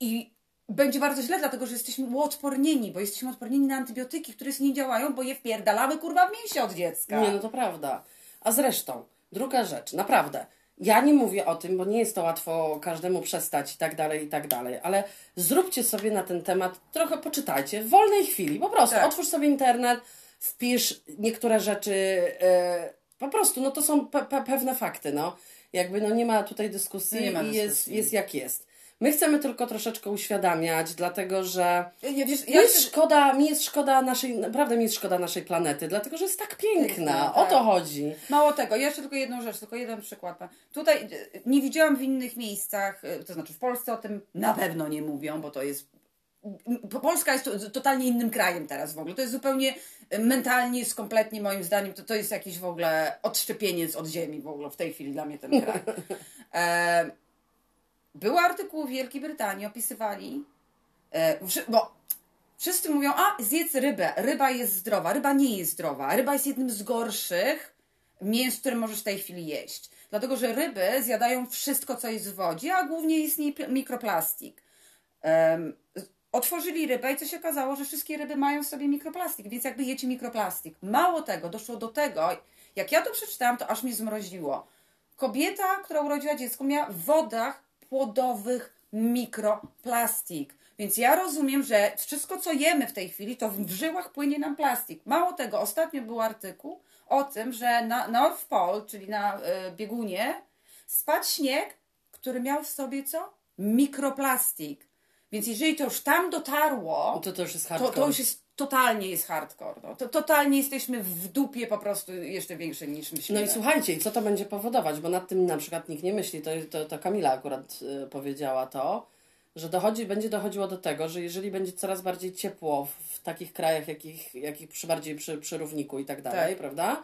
i będzie bardzo źle, dlatego że jesteśmy uodpornieni, bo jesteśmy odpornieni na antybiotyki, które nie działają, bo je wpierdalamy kurwa w mięsie od dziecka. Nie, no to prawda. A zresztą, druga rzecz, naprawdę. Ja nie mówię o tym, bo nie jest to łatwo każdemu przestać i tak dalej, i tak dalej, ale zróbcie sobie na ten temat, trochę poczytajcie w wolnej chwili, po prostu. Tak. Otwórz sobie internet, wpisz niektóre rzeczy, e, po prostu, no to są pe pe pewne fakty, no. Jakby, no nie ma tutaj dyskusji Nie ma i jest, dyskusji. jest jak jest. My chcemy tylko troszeczkę uświadamiać, dlatego że Ja, wiesz, mi ja jest szkoda, mi jest szkoda naszej, naprawdę mi jest szkoda naszej planety, dlatego że jest tak piękna. O tak. to chodzi. Mało tego, jeszcze tylko jedną rzecz, tylko jeden przykład. Tutaj e, nie widziałam w innych miejscach, e, to znaczy w Polsce o tym na pewno nie mówią, bo to jest. Polska jest to- totalnie innym krajem teraz w ogóle. To jest zupełnie e, mentalnie, jest kompletnie moim zdaniem, to, to jest jakiś w ogóle odszczepieniec od ziemi w ogóle w tej chwili dla mnie ten kraj. E, był artykuł w Wielkiej Brytanii, opisywali, e, bo wszyscy mówią, a zjedz rybę, ryba jest zdrowa. Ryba nie jest zdrowa. Ryba jest jednym z gorszych mięs, które możesz w tej chwili jeść. Dlatego, że ryby zjadają wszystko, co jest w wodzie, a głównie istnieje pl- mikroplastik. Em, otworzyli rybę i co się okazało, że wszystkie ryby mają w sobie mikroplastik, więc jakby jecie mikroplastik. Mało tego, doszło do tego, jak ja to przeczytałam, to aż mnie zmroziło. Kobieta, która urodziła dziecko, miała w wodach płodowych mikroplastik. Więc ja rozumiem, że wszystko, co jemy w tej chwili, to w żyłach płynie nam plastik. Mało tego, ostatnio był artykuł o tym, że na North Pole, czyli na y, biegunie, spadł śnieg, który miał w sobie co? Mikroplastik. Więc jeżeli to już tam dotarło, No To to już jest to, hardcore. to już jest totalnie jest hardcore. No. To, totalnie jesteśmy w dupie po prostu jeszcze większe niż myślimy. No i słuchajcie, i co to będzie powodować? Bo nad tym na przykład nikt nie myśli. To, to, to Kamila akurat y, powiedziała to, że dochodzi, będzie dochodziło do tego, że jeżeli będzie coraz bardziej ciepło w, w takich krajach, jakich, jakich przy bardziej przy, przy równiku i tak dalej, prawda?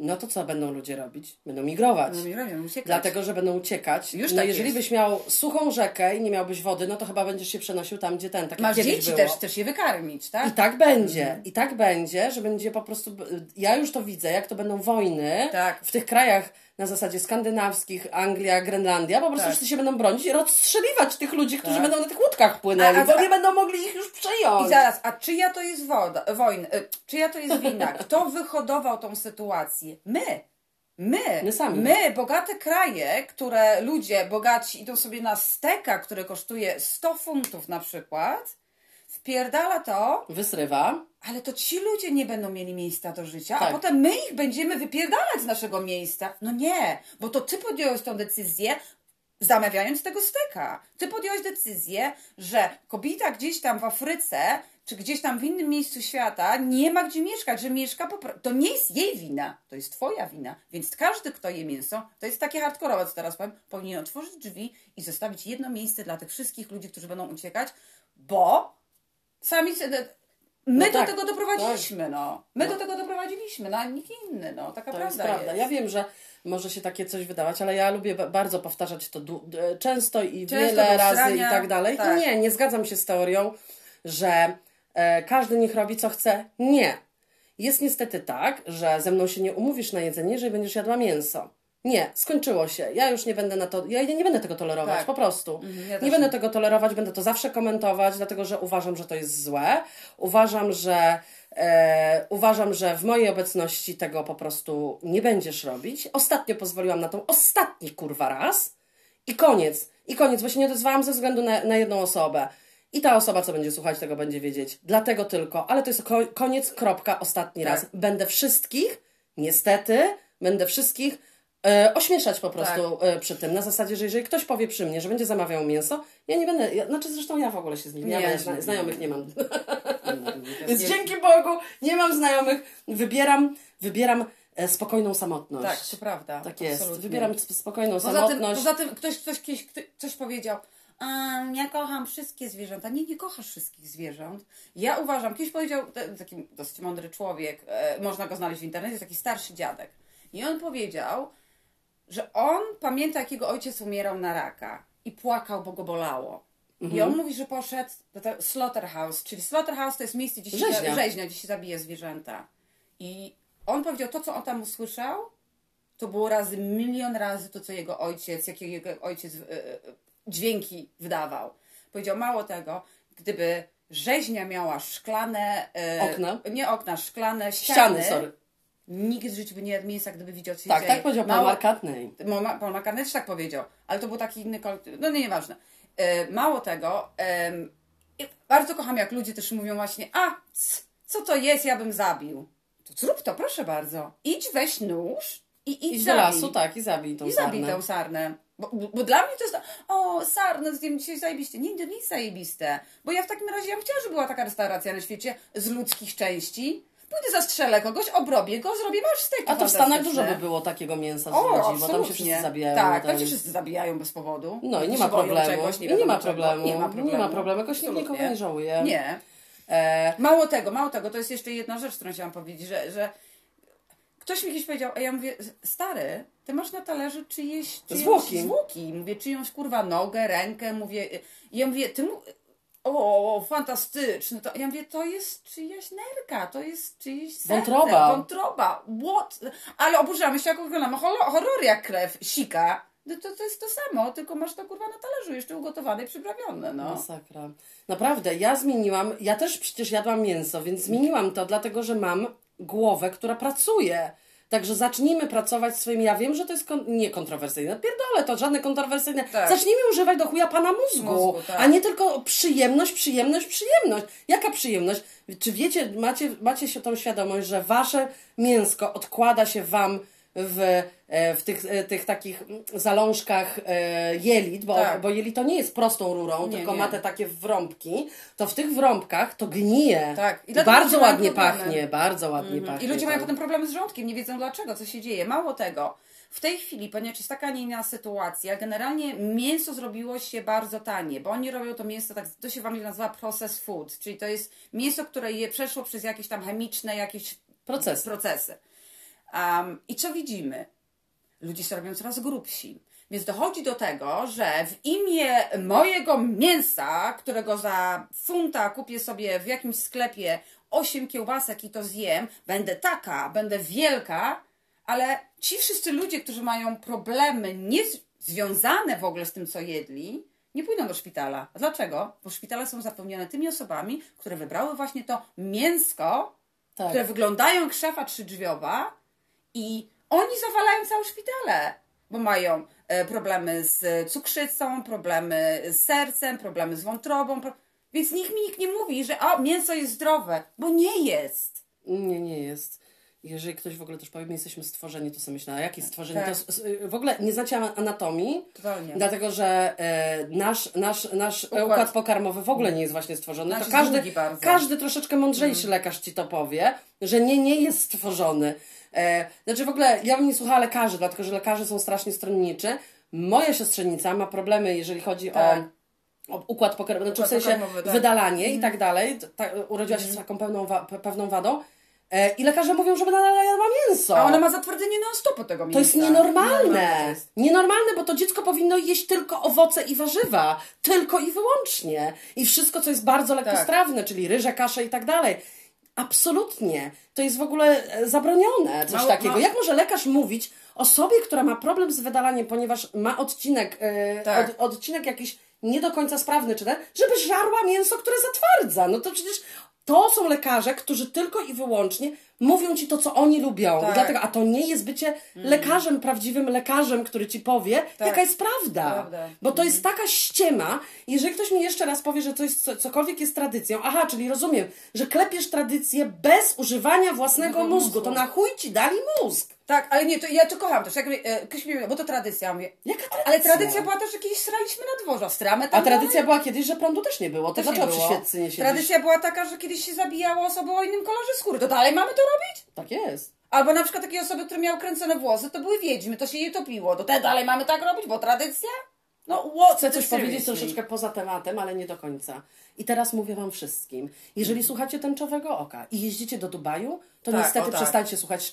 No to co będą ludzie robić? Będą migrować. No, migrować, uciekać. Dlatego, że będą uciekać. Już no tak jeżeli jest. byś miał suchą rzekę i nie miałbyś wody, no to chyba będziesz się przenosił tam, gdzie ten, tak Masz dzieci było. też, też je wykarmić, tak? I tak będzie. I tak będzie, że będzie po prostu. Ja już to widzę, jak to będą wojny Tak. w tych krajach na zasadzie skandynawskich, Anglia, Grenlandia, po prostu Tak. wszyscy się będą bronić i rozstrzeliwać tych ludzi, którzy Tak. będą na tych łódkach płynęli, A- a- bo nie będą mogli ich już przejąć. I zaraz, a czyja to jest woda, wojna? y, Czyja to jest wina? Kto wyhodował tą sytuację? My. My, My sami. my, bogate kraje, które ludzie bogaci idą sobie na steka, który kosztuje 100 funtów na przykład, wpierdala to, Wysrywa. ale to ci ludzie nie będą mieli miejsca do życia, a Tak. potem my ich będziemy wypierdalać z naszego miejsca. No nie, bo to ty podjąłeś tą decyzję, zamawiając tego steka. Ty podjąłeś decyzję, że kobieta gdzieś tam w Afryce, czy gdzieś tam w innym miejscu świata nie ma gdzie mieszkać, że mieszka po pro... To nie jest jej wina, to jest twoja wina. Więc każdy, kto je mięso, to jest takie hardkorowe, co teraz powiem, powinien otworzyć drzwi i zostawić jedno miejsce dla tych wszystkich ludzi, którzy będą uciekać, bo sami sobie... My No do tak, tego doprowadziliśmy, no. My do tego doprowadziliśmy, no, a nikt inny, no. Taka To jest prawda prawda. jest. Ja wiem, że może się takie coś wydawać, ale ja lubię ba- bardzo powtarzać to często i Często wiele razy i tak dalej. tak. Nie, nie zgadzam się z teorią, że e, każdy niech robi co chce. Nie. Jest niestety tak, że ze mną się nie umówisz na jedzenie, jeżeli będziesz jadła mięso. Nie, skończyło się. Ja już nie będę na to, ja nie będę tego tolerować, Tak. po prostu. Mhm, ja nie będę nie. tego tolerować, będę to zawsze komentować, dlatego że uważam, że to jest złe. Uważam, że e, uważam, że w mojej obecności tego po prostu nie będziesz robić. Ostatnio pozwoliłam na to ostatni kurwa raz i koniec. I koniec, bo się nie odezwałam ze względu na, na jedną osobę. I ta osoba, co będzie słuchać, tego będzie wiedzieć. Dlatego tylko, ale to jest ko- koniec, kropka, ostatni Tak. raz. Będę wszystkich, niestety, będę wszystkich e, ośmieszać po prostu Tak. e, przy tym. Na zasadzie, że jeżeli ktoś powie przy mnie, że będzie zamawiał mięso, ja nie będę, ja, znaczy zresztą ja w ogóle się z nim, ja Nie, zna, znajomych nie mam. Więc dzięki Bogu nie mam znajomych, wybieram, wybieram e, spokojną samotność. Tak, to prawda. Tak jest. absolutnie. Wybieram sp- spokojną Poza tym, samotność. poza tym ktoś, ktoś kiedyś kto- coś powiedział, "Em, ja kocham wszystkie zwierzęta. Nie, nie kochasz wszystkich zwierząt. Ja uważam, kiedyś powiedział taki dosyć mądry człowiek, e, można go znaleźć w internecie, jest taki starszy dziadek. I on powiedział, że on pamięta, jak jego ojciec umierał na raka i płakał, bo go bolało. I Mhm. on mówi, że poszedł do te slaughterhouse, czyli slaughterhouse to jest miejsce, gdzie się, Rzeźnia. rzeźnia, gdzie się zabija zwierzęta. I on powiedział, to co on tam usłyszał, to było razy milion razy to, co jego ojciec, jakie jego ojciec e, dźwięki wydawał. Powiedział, mało tego, gdyby rzeźnia miała szklane... e, Okna? Nie okna, szklane ściany. Ściany, sorry. Nikt w życiu by nie jadł mięsa, gdyby widział, się Tak, tak powiedział Paul McCartney. Paul McCartney też tak powiedział, ale to był taki inny kolektyw. No nie, nieważne. E, mało tego, i bardzo kocham, jak ludzie też mówią właśnie, a co to jest, ja bym zabił. To zrób to, proszę bardzo. Idź, weź nóż i idź, Idź do zabij. lasu, tak, i zabij tą I zabij sarnę. tę sarnę. Bo, bo, dla mnie to jest to, o, sarnę zjem dzisiaj zajebiście. Nie, to nie jest zajebiste. Bo ja w takim razie, ja bym chciała, żeby była taka restauracja na świecie z ludzkich części. Pójdę zastrzelę kogoś, obrobię go, zrobię masz steki A to w Stanach dużo by było takiego mięsa z O, ludzi, bo tam się wszyscy zabijają. Tak, tam się wszyscy zabijają bez powodu. No i nie ma problemu. Czegoś, I nie, nie wiadomo ma problemu. Nie ma problemu. Nie ma problemu. Jakoś nikt nikogo nie żałuje. Nie. E, Mało tego, mało tego, to jest jeszcze jedna rzecz, którą chciałam powiedzieć, że, że ktoś mi kiedyś powiedział, a ja mówię, stary, ty masz na talerzu czyjeś, czyjeś Zwłoki. zwłoki. Mówię, czyjąś kurwa nogę, rękę, mówię, ja mówię, ty mu... O, fantastyczny. To, ja mówię, to jest czyjaś nerka, to jest czyjeś serce, Wątroba. Wątroba. What? Ale oburzamy się, jak oglądamy horror, jak krew, sika. No to, to jest to samo, tylko masz to kurwa na talerzu, jeszcze ugotowane i przyprawione, no. Masakra. Naprawdę, ja zmieniłam, ja też przecież jadłam mięso, więc zmieniłam to, dlatego że mam głowę, która pracuje. Także zacznijmy pracować swoim. Ja wiem, że to jest kon- niekontrowersyjne. Pierdolę, to żadne kontrowersyjne. Tak. Zacznijmy używać do chuja pana mózgu, Mózgu, tak. a nie tylko przyjemność, przyjemność, przyjemność. Jaka przyjemność? Czy wiecie, macie, macie się tą świadomość, że wasze mięsko odkłada się wam w, e, w tych, e, tych takich mm, zalążkach e, jelit, bo, Tak. bo jelito nie jest prostą rurą, Nie, tylko nie. ma te takie wrąbki, to w tych wrąbkach to gnije. Tak. I bardzo ładnie pachnie, bardzo ładnie pachnie. I ludzie mają tak. potem problemy z żołądkiem, nie wiedzą dlaczego, co się dzieje. Mało tego, w tej chwili, ponieważ jest taka, a nie inna sytuacja, generalnie mięso zrobiło się bardzo tanie, bo oni robią to mięso, tak, to się w Anglii nazywa processed food, czyli to jest mięso, które je przeszło przez jakieś tam chemiczne jakieś Procesy. procesy. Um, I co widzimy? Ludzie się robią coraz grubsi. Więc dochodzi do tego, że w imię mojego mięsa, którego za funta kupię sobie w jakimś sklepie 8 kiełbasek i to zjem, będę taka, będę wielka, ale ci wszyscy ludzie, którzy mają problemy nie z- związane w ogóle z tym, co jedli, nie pójdą do szpitala. A dlaczego? Bo szpitale są zapełnione tymi osobami, które wybrały właśnie to mięsko, Tak. które wyglądają jak szafa trzydrzwiowa i oni zawalają całe szpitale, bo mają e, problemy z cukrzycą, problemy z sercem, problemy z wątrobą. Pro... Więc nikt mi nikt nie mówi, że o, mięso jest zdrowe, bo nie jest. Nie, nie jest. Jeżeli ktoś w ogóle też powie, my jesteśmy stworzeni, to sobie myślę, a jakie stworzenie? Tak. To w ogóle nie znacie anatomii, Totalnie. dlatego że e, nasz, nasz, nasz układ. Układ. pokarmowy w ogóle nie jest właśnie stworzony. To każdy, każdy troszeczkę mądrzejszy lekarz ci to powie, że nie, nie jest stworzony. E, znaczy w ogóle ja bym nie słuchała lekarzy, dlatego że lekarze są strasznie stronniczy. Moja siostrzenica ma problemy, jeżeli chodzi Tak. o, układ pokarmowy, znaczy w sensie tak. wydalanie i tak dalej. Ta, urodziła się z taką pewną, wa, pe- pewną wadą. E, I lekarze mówią, żeby nadal jadła mięso. A ona ma zatwardzenie non-stopu tego mięsa. To jest nienormalne. Nienormalne to jest. Nienormalne, bo to dziecko powinno jeść tylko owoce i warzywa. Tylko i wyłącznie. I wszystko, co jest bardzo lekkostrawne, czyli ryże, kasze i tak dalej. Absolutnie. To jest w ogóle e, zabronione, coś Mało- takiego. ma- Jak może lekarz mówić osobie, która ma problem z wydalaniem, ponieważ ma odcinek, e, Tak. od, odcinek jakiś nie do końca sprawny, czy ten, żeby żarła mięso, które zatwardza. No to przecież to są lekarze, którzy tylko i wyłącznie mówią ci to, co oni lubią. Tak. dlatego, a to nie jest bycie lekarzem, prawdziwym lekarzem, który ci powie, Tak. jaka jest prawda. Prawda. Bo to jest taka ściema. Jeżeli ktoś mi jeszcze raz powie, że coś, co, cokolwiek jest tradycją, aha, czyli rozumiem, że klepiesz tradycję bez używania własnego Własnego mózgu, to mózgu. na chuj ci dali mózg. Tak, ale nie, to ja to kocham też. Jak, e, ktoś mi bo to tradycja. Ja Mówię, Jaka tradycja? ale tradycja była też, że kiedyś sraliśmy na dworze, stramy tam A tradycja była kiedyś, że prądu też nie było. To Też nie dlaczego przy było. nie siedzisz? Tradycja była taka, że kiedyś się zabijało osoby o innym kolorze skóry. To dalej mamy to robić? Tak jest. Albo na przykład takie osoby, które miały kręcone włosy, to były wiedźmy, to się je topiło. To te dalej mamy tak robić, bo tradycja? No? Chcę coś powiedzieć Seriously. troszeczkę poza tematem, ale nie do końca. I teraz mówię Wam wszystkim. Jeżeli słuchacie tęczowego oka i jeździcie do Dubaju, to Tak, niestety tak. przestańcie słuchać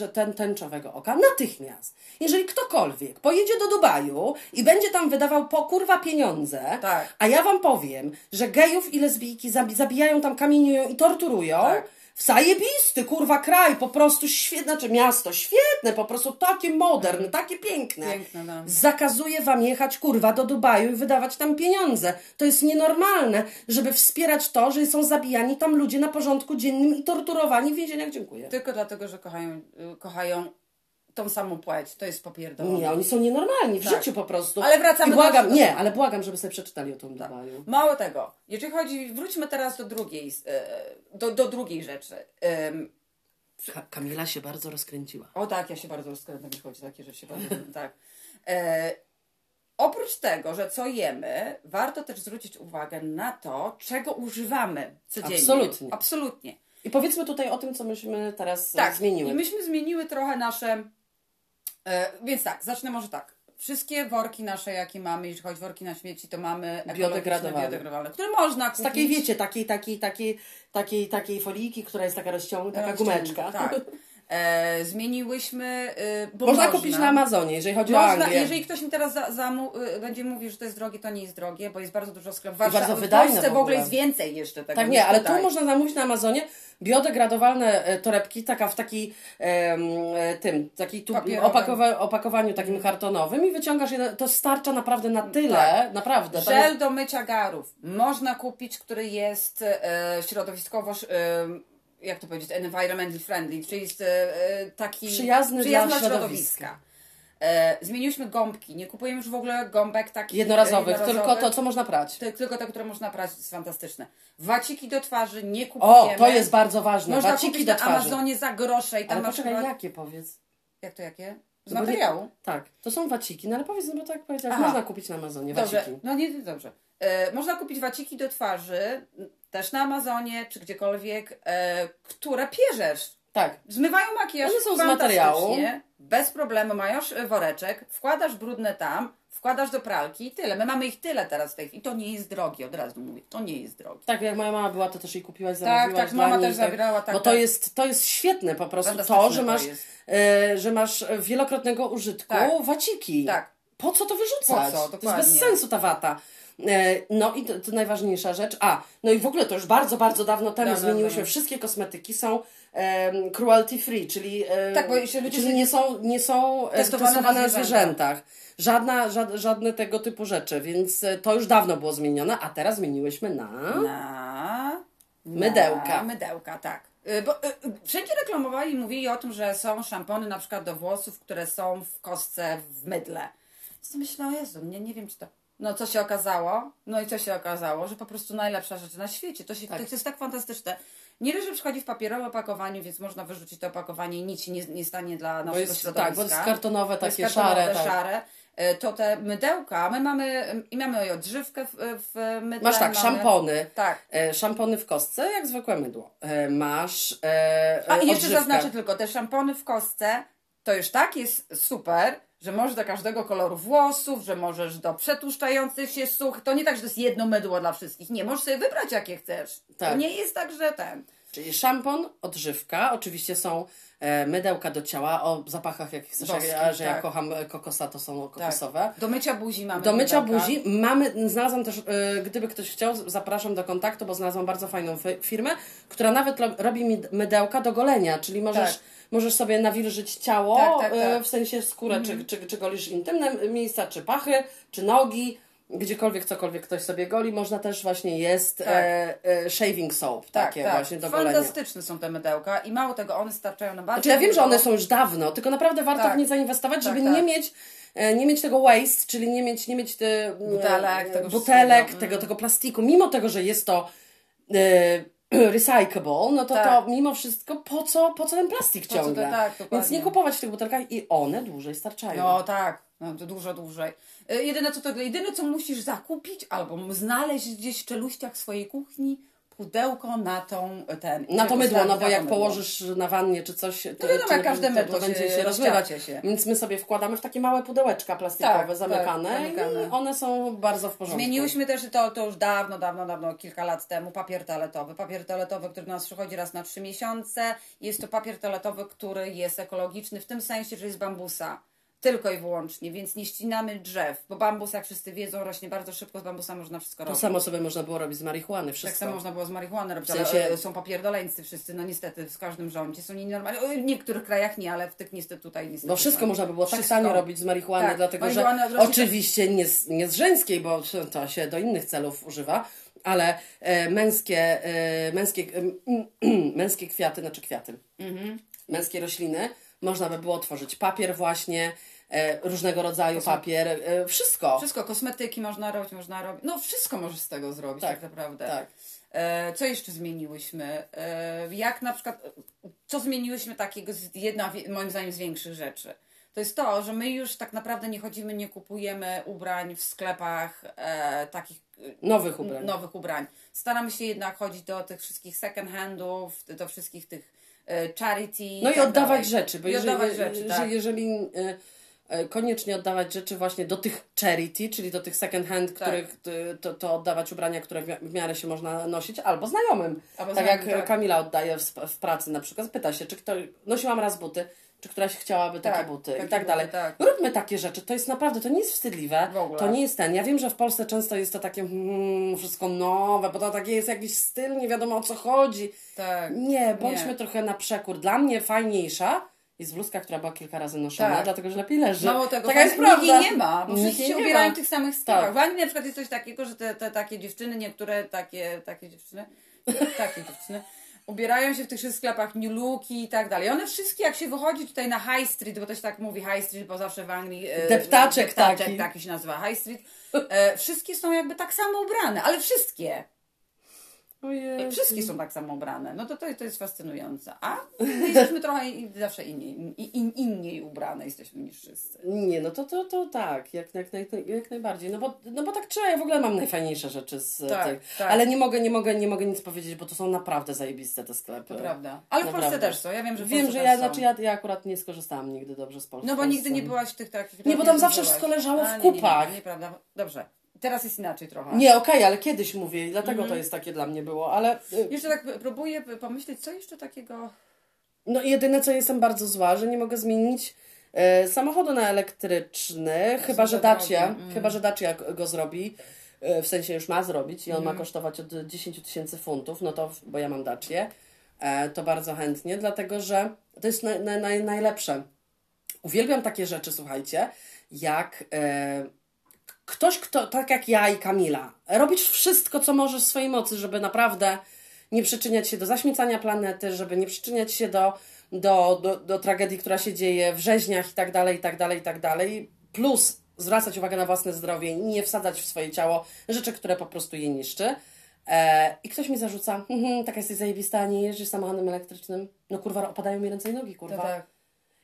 y, ten, tęczowego oka natychmiast. Jeżeli ktokolwiek pojedzie do Dubaju i będzie tam wydawał po kurwa pieniądze, Tak. a ja Wam powiem, że gejów i lesbijki zabi- zabijają tam, kamieniują i torturują, Tak. Zajebisty, kurwa, kraj, po prostu świetne, znaczy miasto, świetne, po prostu takie moderne, takie piękne. Piękne, no. Zakazuje wam jechać, kurwa, do Dubaju i wydawać tam pieniądze. To jest nienormalne, żeby wspierać to, że są zabijani tam ludzie na porządku dziennym i torturowani w więzieniach. Dziękuję. Tylko dlatego, że kochają, kochają tą samą płeć. To jest popierdolone. Nie, oni są nienormalni w Tak. życiu po prostu. Ale wracamy I do błagam, naszego Nie, ale błagam, żeby sobie przeczytali o tym Dubaju. Mało tego. Jeżeli chodzi, wróćmy teraz do drugiej, e, do, do drugiej rzeczy. Ka- Kamila się bardzo rozkręciła. O tak, ja się bardzo rozkręcam, jeśli chodzi o takie rzeczy. Bardzo, tak. E, oprócz tego, że co jemy, warto też zwrócić uwagę na to, czego używamy codziennie. Absolutnie. Absolutnie. I powiedzmy tutaj o tym, co myśmy teraz Tak, zmieniły. i myśmy zmieniły trochę nasze... E, więc tak, zacznę może tak. Wszystkie worki nasze, jakie mamy, jeśli chodzi o worki na śmieci, to mamy Biodegradowalne. biodegradowalne, które można kupić. Z takiej, wiecie, takiej, takiej, takiej, takiej, takiej foliki, która jest taka rozciągnięta, taka gumeczka. Tak. E, zmieniłyśmy... E, bo Można kupić na Amazonie, jeżeli chodzi o Można, Anglię. jeżeli ktoś mi teraz za, zamu, y, będzie mówił, że to jest drogie, to nie jest drogie, bo jest bardzo dużo sklepów. bardzo wydajne W Polsce w w ogóle jest więcej jeszcze tego Tak, nie, ale tutaj. tu można zamówić na Amazonie biodegradowalne e, torebki, taka w takiej em, e, tym, takiej tu, opakowa, opakowaniu takim kartonowym i wyciągasz je, to starcza naprawdę na tyle, Tak. naprawdę. Żel jest, do mycia garów można kupić, który jest e, środowiskowo, e, jak to powiedzieć, environmentally friendly, czyli jest taki Przyjazny dla przyjazny środowiska. E, zmieniłyśmy gąbki. Nie kupujemy już w ogóle gąbek takich jednorazowych, e, tylko to, co można prać. Ty- tylko te, które można prać, jest fantastyczne. Waciki do twarzy nie kupujemy. O, to jest bardzo ważne. Można Waciki kupić do na twarzy. Amazonie za grosze i tam Ale masz poczekaj, chyba- jakie powiedz? Jak to jakie? Z nie- materiału? Tak, to są waciki, no ale powiedz, no bo tak powiedziałeś, Aha. można kupić na Amazonie Dobrze, waciki. no nie, dobrze. E, można kupić waciki do twarzy, też na Amazonie, czy gdziekolwiek, e, które pierzesz. Tak. Zmywają makijaż One są z materiału. Bez problemu, mają e, woreczek, wkładasz brudne tam, wkładasz do pralki i tyle. My mamy ich tyle teraz w tej chwili. I to nie jest drogie, od razu mówię. To nie jest drogie. Tak, jak moja mama była, to też jej kupiłaś, zamówiłaś tak, dla mama niej, też zabierała, tak, Bo to tak. jest, to jest świetne po prostu to, że to masz, e, że masz wielokrotnego użytku Tak. waciki. Tak. Po co to wyrzucać? Po co? To jest bez sensu ta wata. E, No i to, to najważniejsza rzecz. A, no i w ogóle to już bardzo, bardzo dawno temu dawno. Wszystkie kosmetyki są cruelty free, czyli, e, Tak, bo ludzie czyli się- nie są, nie są e, Testowane na zwierzętach. Żadna, żad, żadne tego typu rzeczy, więc e, to już dawno było zmienione, a teraz zmieniłyśmy na... Na... Mydełka. Na mydełka, tak. Y, Bo y, wszędzie reklamowali i mówili o tym, że są szampony na przykład do włosów, które są w kostce w mydle. Więc myślę, o Jezu, nie, nie wiem czy to... No co się okazało? No i co się okazało? Że po prostu najlepsza rzecz na świecie. To, się, Tak. to, jest tak fantastyczne. Nie dość, że przychodzi w papierowym opakowaniu, więc można wyrzucić to opakowanie i nic się nie, nie stanie dla Bo naszego jest, środowiska. tak, bo jest kartonowe, To jest takie kartonowe, szare. Tak. szare. Y, To te mydełka, my mamy, i mamy odżywkę w, w mydle. Masz tak, mamy, szampony. Tak. E, szampony w kostce, jak zwykłe mydło. E, masz. E, A i jeszcze odżywkę. zaznaczę tylko, te szampony w kostce to już tak jest super, że możesz do każdego koloru włosów, że możesz do przetłuszczających się such. To nie tak, że to jest jedno mydło dla wszystkich. Nie, możesz sobie wybrać jakie chcesz. Tak. To nie jest tak, że ten. Czyli szampon, odżywka. Oczywiście są e, mydełka do ciała o zapachach, jak chcesz. Boskich, ja, że ja tak. kocham e, kokosa, to są kokosowe. Do mycia buzi mamy. Do mycia mydełka. buzi mamy, znalazłam też, e, gdyby ktoś chciał, zapraszam do kontaktu, bo znalazłam bardzo fajną fi- firmę, która nawet robi mi mydełka do golenia, czyli możesz, Tak. Możesz sobie nawilżyć ciało, Tak, tak, e, tak. w sensie skórę, czy, czy, czy golisz intymne miejsca, czy pachy, czy nogi, gdziekolwiek, cokolwiek ktoś sobie goli, można też właśnie jest Tak. e, e, shaving soap, Tak, takie tak. właśnie do golenia. Fantastyczne są te mydełka i mało tego, one starczają na bardzo Znaczy ja wiem, że one są już dawno, tylko naprawdę warto Tak. w nie zainwestować, żeby Tak, tak. nie mieć e, nie mieć tego waste, czyli nie mieć, nie mieć te, Butelek, e, tego butelek tego, tego plastiku, mimo tego, że jest to e, recyclable, no to Tak. to mimo wszystko po co, po co ten plastik Po co to- ciągle? tak. Więc nie kupować w tych butelkach i one dłużej starczają. No tak, no, to dużo dłużej. Y, Jedyne co, to, jedyne co musisz zakupić albo znaleźć gdzieś w czeluściach swojej kuchni, pudełko na tą ten. Na to mydło, no bo jak mydło. położysz na wannie czy coś, to, No wiadomo, to, jak każde mydło to będzie się rozciacie się. Więc my sobie wkładamy w takie małe pudełeczka plastikowe, Tak, tak, zamykane, zamykane. i one są bardzo w porządku. Zmieniłyśmy też to, to już dawno, dawno, dawno, kilka lat temu, papier toaletowy. Papier toaletowy, który do nas przychodzi raz na trzy miesiące. Jest to papier toaletowy, który jest ekologiczny w tym sensie, że jest z bambusa. Tylko i wyłącznie, więc nie ścinamy drzew, bo bambus, jak wszyscy wiedzą, rośnie bardzo szybko, z bambusa można wszystko To robić. samo sobie można było robić z marihuany, Tak wszystko. samo można było z marihuany robić, W sensie- ale są papierdoleńcy wszyscy, no niestety w każdym rządzie są nienormalni. W niektórych krajach nie, ale w tych niestety tutaj niestety. Bo wszystko są. można by było tak Wszystko. tanie robić z marihuany, Tak, dlatego że marihuana rośnie- oczywiście nie z, nie z żeńskiej, bo to się do innych celów używa, ale e, męskie, e, męskie, e, męskie kwiaty, znaczy kwiaty, Mhm. męskie rośliny, można by było tworzyć papier właśnie, różnego rodzaju papier, e, wszystko. Wszystko, kosmetyki można robić, można robić. No wszystko możesz z tego zrobić tak, Tak, naprawdę. tak. E, co jeszcze zmieniłyśmy? E, jak na przykład, co zmieniłyśmy takiego, jedna moim zdaniem z większych rzeczy? To jest to, że my już tak naprawdę nie chodzimy, nie kupujemy ubrań w sklepach e, takich e, Nowych ubrań. nowych ubrań. Staramy się jednak chodzić do tych wszystkich second handów, do wszystkich tych e, charity. No i tak oddawać dalej. rzeczy, bo I jeżeli, oddawać rzeczy, tak. jeżeli e, e, koniecznie oddawać rzeczy właśnie do tych charity, czyli do tych second hand, Tak. których e, to, to oddawać ubrania, które w mia- w miarę się można nosić, albo znajomym. Albo tak znajomym, jak tak. Kamila oddaje w, w pracy na przykład, pyta się, czy kto, nosiłam raz buty, czy któraś chciałaby takie Tak, buty takie i tak buty, dalej. tak. Róbmy takie rzeczy, to jest naprawdę, to nie jest wstydliwe, W ogóle. to nie jest ten. Ja wiem, że w Polsce często jest to takie hmm, wszystko nowe, bo to takie jest jakiś styl, nie wiadomo o co chodzi. Tak. Nie, bądźmy Nie. trochę na przekór. Dla mnie fajniejsza jest bluzka, która była kilka razy noszona, Tak. dlatego że lepiej leży. Mało tego, Taka jest prawda. nie ma, bo wszyscy się ubierają w tych samych stylach. Tak. W Anglii na przykład jest coś takiego, że te, te takie dziewczyny, niektóre takie, takie dziewczyny, takie dziewczyny, ubierają się w tych wszystkich sklepach New Looki i tak dalej. One wszystkie, jak się wychodzi tutaj na High Street, bo się tak mówi High Street, bo zawsze w Anglii... e, Deptaczek deptaczek taki. taki się nazywa High Street. E, wszystkie są jakby tak samo ubrane, ale wszystkie. Ojej. Wszystkie są tak samo ubrane. No to, to, to jest fascynujące. A my jesteśmy trochę i- zawsze inni, i- in, inniej ubrane jesteśmy niż wszyscy. Nie, no to, to, to tak, jak, jak, jak, jak najbardziej. No bo, no bo tak trzeba, ja w ogóle mam najfajniejsze rzeczy z Tak, tych. tak. Ale nie mogę, nie mogę, nie mogę nic powiedzieć, bo to są naprawdę zajebiste te sklepy. To prawda. Ale w Polsce Naprawdę. też są. Ja wiem, że w Wiem, że ja, znaczy ja, ja akurat nie skorzystałam nigdy dobrze z Polski. No bo nigdy nie byłaś w tych takich... Nie, bo tam zawsze wszystko leżało w A, nie, nie, kupach. Nie, nieprawda. Dobrze. Teraz jest inaczej trochę. Nie, okej, ale kiedyś mówię, i dlatego Mhm. to jest takie dla mnie było, ale y, Jeszcze tak próbuję pomyśleć, co jeszcze takiego... no jedyne co jestem bardzo zła, że nie mogę zmienić e, samochodu na elektryczny, chyba że Dacia, mm. chyba że Dacia go zrobi, e, w sensie już ma zrobić i on Mhm. ma kosztować od 10 tysięcy funtów, no to, bo ja mam Dacię, e, to bardzo chętnie, dlatego że to jest na, na, na, najlepsze. Uwielbiam takie rzeczy, słuchajcie, jak ktoś, kto, tak jak ja i Kamila, robisz wszystko, co możesz w swojej mocy, żeby naprawdę nie przyczyniać się do zaśmiecania planety, żeby nie przyczyniać się do, do, do, do tragedii, która się dzieje w rzeźniach i tak dalej, i tak dalej, i tak dalej. Plus zwracać uwagę na własne zdrowie i nie wsadzać w swoje ciało rzeczy, które po prostu je niszczy. E, I ktoś mi zarzuca, mhm, taka jesteś zajebista, nie jeździsz samochodem elektrycznym. No kurwa, opadają mi ręce i nogi, kurwa. To tak.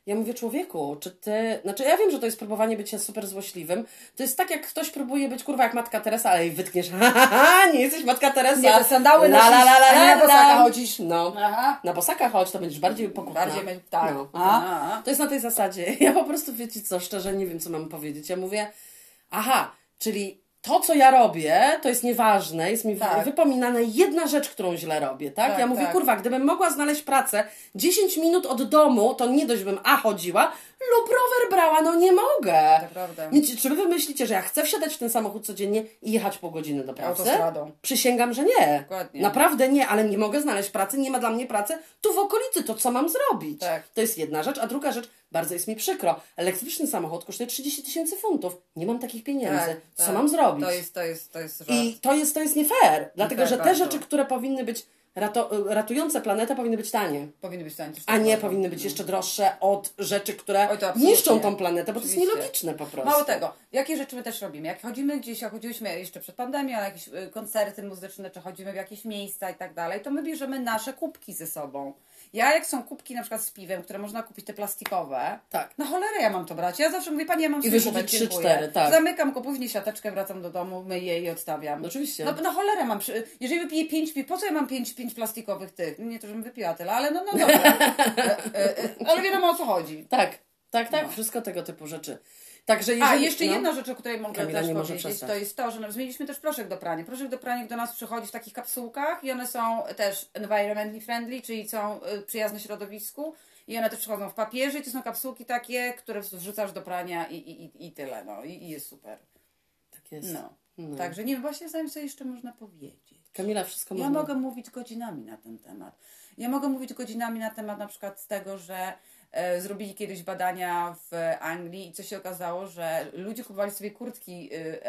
Ja mówię, człowieku, czy ty. Znaczy, ja wiem, że to jest próbowanie bycia super złośliwym. To jest tak, jak ktoś próbuje być kurwa jak matka Teresa, ale jej wytkniesz, ha, ha, ha, nie jesteś matka Teresa. Nie, te sandały la, la, la, la, a na la, bosaka la. chodzisz. No. Aha. Na bosaka chodź, to będziesz bardziej pokutna. Bardziej tak. No. Aha. To jest na tej zasadzie. Ja po prostu, wiecie co, szczerze nie wiem, co mam powiedzieć. Ja mówię, aha, czyli to, co ja robię, to jest nieważne, jest mi Tak. wypominana jedna rzecz, którą źle robię, tak? Tak, ja mówię, tak. kurwa, gdybym mogła znaleźć pracę 10 minut od domu, to nie dość bym A chodziła lub rower brała, no nie mogę. To prawda. Nie, czy wy myślicie, że ja chcę wsiadać w ten samochód codziennie i jechać pół godziny do pracy? Autostradą. Przysięgam, że nie. Dokładnie. Naprawdę nie, ale nie mogę znaleźć pracy, nie ma dla mnie pracy tu w okolicy, to co mam zrobić? Tak. To jest jedna rzecz, a druga rzecz, bardzo jest mi przykro. Elektryczny samochód kosztuje 30 tysięcy funtów. Nie mam takich pieniędzy. Tak, co tak. mam zrobić? To jest, to jest, to jest żart. I to jest, to jest nie fair, dlatego fair że te bardzo. rzeczy, które powinny być rato, ratujące planetę, powinny być tanie. Powinny być tańsze. A nie powinny być jeszcze droższe od rzeczy, które Oj, to niszczą tą planetę, bo to Oczywiście. jest nielogiczne po prostu. Mało tego, jakie rzeczy my też robimy? Jak chodzimy gdzieś, jak chodziliśmy jeszcze przed pandemią na jakieś y, koncerty muzyczne, czy chodzimy w jakieś miejsca i tak dalej, to my bierzemy nasze kubki ze sobą. Ja jak są kubki na przykład z piwem, które można kupić te plastikowe, Tak. na cholerę ja mam to brać. Ja zawsze mówię, pani, ja mam swój kubek, trzy, dziękuję. cztery, tak. Zamykam go, później siateczkę, wracam do domu, myję i odstawiam. Oczywiście. No na cholerę mam, jeżeli wypiję pięć piw, po co ja mam pięć, pięć plastikowych tych? Nie to, żebym wypiła tyle, ale no, no dobra. e, e, e, ale wiadomo o co chodzi. Tak, tak, tak, No. wszystko tego typu rzeczy. Także A, jeżeli, jeszcze no, jedna rzecz, o której mogę Kamila też powiedzieć, to jest to, że no, zmieniliśmy też proszek do prania. Proszek do prania do nas przychodzi w takich kapsułkach i one są też environmentally friendly, czyli są y, przyjazne środowisku i one też przychodzą w papierze i to są kapsułki takie, które wrzucasz do prania i, i, i- tyle, no i, i jest super. Tak jest. No. No. Także nie wiem, właśnie się, co jeszcze można powiedzieć. Kamila, wszystko Ja można... mogę mówić godzinami na ten temat. Ja mogę mówić godzinami na temat na przykład z tego, że zrobili kiedyś badania w Anglii i co się okazało, że ludzie kupowali sobie kurtki y,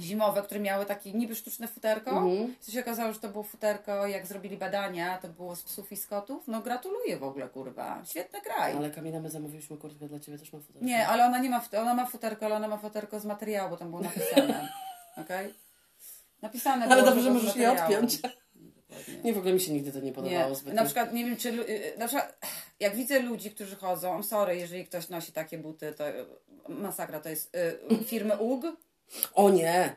zimowe, które miały takie niby sztuczne futerko. Mhm. Co się okazało, że to było futerko, jak zrobili badania, to było z psów i z kotów. No gratuluję w ogóle, kurwa. Świetny kraj. Ale Kamila, my zamówiliśmy kurtkę dla Ciebie, też mam futerko. Nie, ale ona nie ma, ona ma futerko, ale ona ma futerko z materiału, bo tam było napisane. Okej? Napisane Ale było, dobrze, że możesz je odpiąć. Nie, w ogóle mi się nigdy to nie podobało Nie, zbytnio. na przykład nie wiem, czy y, na przykład jak widzę ludzi, którzy chodzą, sorry, jeżeli ktoś nosi takie buty, to y, masakra, to jest y, firmy UG. O nie!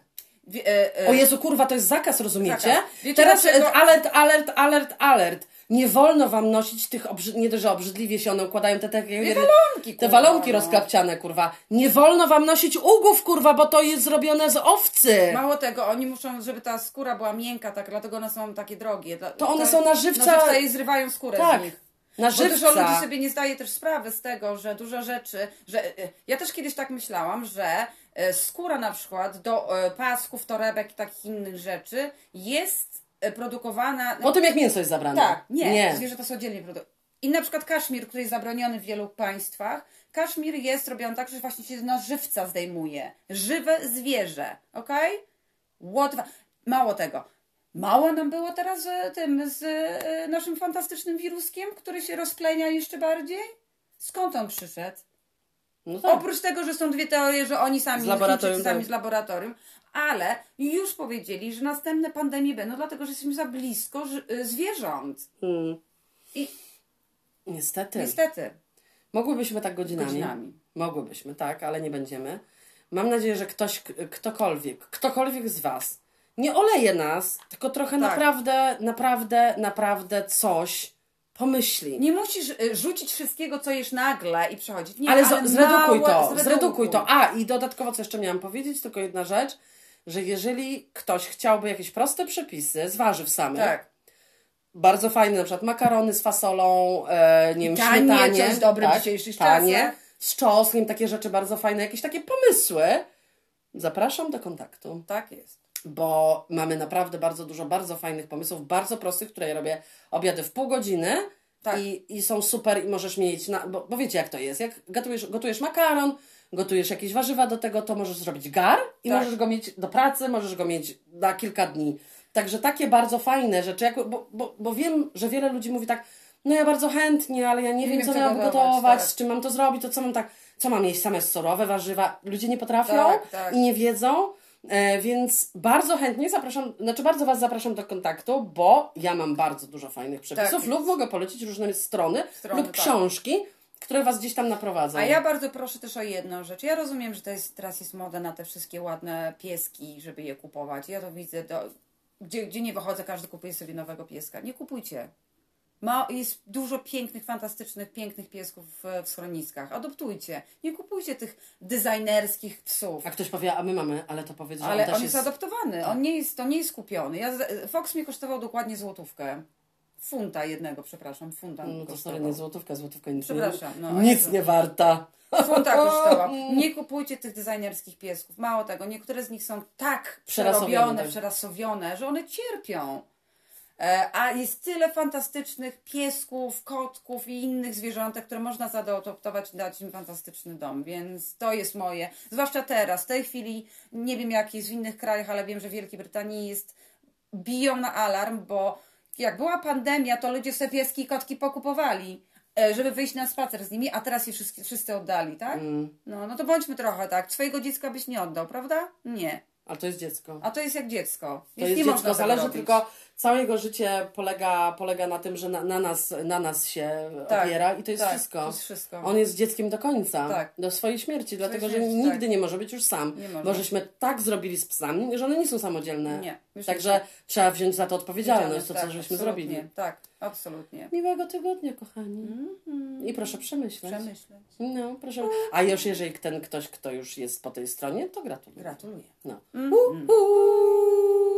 Wi- y, y, O Jezu, kurwa, to jest zakaz, rozumiecie? Zakaz. Wiecie Teraz dlaczego? e, alert, alert, alert, alert. Nie wolno wam nosić tych, obrzy... nie dość, że obrzydliwie się one układają, te, te, walonki, te walonki no. rozklapciane, kurwa. Nie wolno wam nosić ugów, kurwa, bo to jest zrobione z owcy. Mało tego, oni muszą, żeby ta skóra była miękka, tak, dlatego one są takie drogie. To one są na żywca- Na żywca i zrywają skórę Tak, z nich. Na Bo dużo żywca. ludzi sobie nie zdaje też sprawy z tego, że dużo rzeczy, że y, ja też kiedyś tak myślałam, że y, skóra na przykład do pasków, torebek i takich innych rzeczy jest produkowana... Po tym, jak mięso jest zabrane. Tak, nie, nie. zwierzęta są oddzielnie produkowane. I na przykład kaszmir, który jest zabroniony w wielu państwach, kaszmir jest robiony tak, że właśnie się na żywca zdejmuje. Żywe zwierzę, okej? What Mało tego. Mało nam było teraz z tym, z e, naszym fantastycznym wiruskiem, który się rozplenia jeszcze bardziej? Skąd on przyszedł? No tak. Oprócz tego, że są dwie teorie, że oni sami, Z laboratorium, Chińczycy sami tak. z laboratorium, ale już powiedzieli, że następne pandemie będą, dlatego że jesteśmy za blisko y, zwierząt. Mm. I Niestety. niestety. Mogłybyśmy tak godzinami. Godzinami. Mogłybyśmy, tak, ale nie będziemy. Mam nadzieję, że ktoś, ktokolwiek, ktokolwiek z Was nie oleje nas, tylko trochę Tak. naprawdę, naprawdę, naprawdę coś pomyśli. Nie musisz y, rzucić wszystkiego, co jesz nagle i przechodzić. Nie, ale z, zredukuj małe- to, zredukuj to. A, i dodatkowo, co jeszcze miałam powiedzieć, tylko jedna rzecz, że jeżeli ktoś chciałby jakieś proste przepisy z warzyw samych, Tak. bardzo fajne, na przykład makarony z fasolą, e, nie wiem, Tanie, śmietanie. dobre w tak, dzisiejszych tanie, czasach. z czosnkiem, takie rzeczy bardzo fajne, jakieś takie pomysły. Zapraszam do kontaktu, Tak jest. Bo mamy naprawdę bardzo dużo bardzo fajnych pomysłów, bardzo prostych, które ja robię obiady w pół godziny Tak. i, i są super i możesz mieć, na, bo, bo wiecie jak to jest, jak gotujesz, gotujesz makaron, gotujesz jakieś warzywa do tego, to możesz zrobić gar i Tak. możesz go mieć do pracy, możesz go mieć na kilka dni. Także takie bardzo fajne rzeczy, jak, bo, bo, bo wiem, że wiele ludzi mówi tak, no ja bardzo chętnie, ale ja nie, wiem, co mam gotować, tak. z czym mam to zrobić, to co mam tak, co mam jeść, same surowe warzywa. Ludzie nie potrafią Tak, tak. i nie wiedzą, więc bardzo chętnie zapraszam, znaczy bardzo Was zapraszam do kontaktu, bo ja mam bardzo dużo fajnych przepisów Tak lub mogę polecić różne strony, Strony, lub tak. książki, które Was gdzieś tam naprowadzą. A ja bardzo proszę też o jedną rzecz. Ja rozumiem, że to jest, teraz jest moda na te wszystkie ładne pieski, żeby je kupować. Ja to widzę, do, gdzie, gdzie nie wychodzę, każdy kupuje sobie nowego pieska. Nie kupujcie. Ma, jest dużo pięknych, fantastycznych, pięknych piesków w, w schroniskach. Adoptujcie. Nie kupujcie tych designerskich psów. A ktoś powie, a my mamy, ale to powiedz, że Ale on też on jest jest... adoptowany. On nie jest, to nie jest kupiony. Ja, Fox mi kosztował dokładnie złotówkę. Funta jednego, przepraszam. Funta No to sorry, nie złotówka, złotówka nic, Przepraszam, nie, no, nic nie warta. Funta kosztował. Nie kupujcie tych designerskich piesków. Mało tego, niektóre z nich są tak przerobione, tak. przerasowione, że one cierpią. E, A jest tyle fantastycznych piesków, kotków i innych zwierzątek, które można zaadoptować i dać im fantastyczny dom, więc to jest moje. Zwłaszcza teraz, w tej chwili, nie wiem jak jest w innych krajach, ale wiem, że w Wielkiej Brytanii jest, biją na alarm, bo jak była pandemia, to ludzie sobie pieski i kotki pokupowali, e, żeby wyjść na spacer z nimi, a teraz je wszyscy, wszyscy oddali, tak? Mm. No, no to bądźmy trochę tak. Swojego dziecka byś nie oddał, prawda? Nie. Ale to jest dziecko. A to jest jak dziecko. To Więc jest nie dziecko, można zależy tylko, całe jego życie polega, polega na tym, że na, na, nas, na nas się Tak, opiera i to jest tak, wszystko. to jest wszystko. On jest dzieckiem do końca, Tak. do swojej śmierci, dlatego że śmierci, nigdy tak. nie może być już sam. Bo żeśmy tak zrobili z psami, że one nie są samodzielne. Nie, Także nie. trzeba wziąć za to odpowiedzialność, to tak, co żeśmy absolutnie. zrobili. Tak, absolutnie. Miłego tygodnia, kochani. I proszę przemyśleć. Przemyśleć. No, proszę. A już jeżeli ten ktoś, kto już jest po tej stronie, to gratuluję. Gratuluję. No. Uh.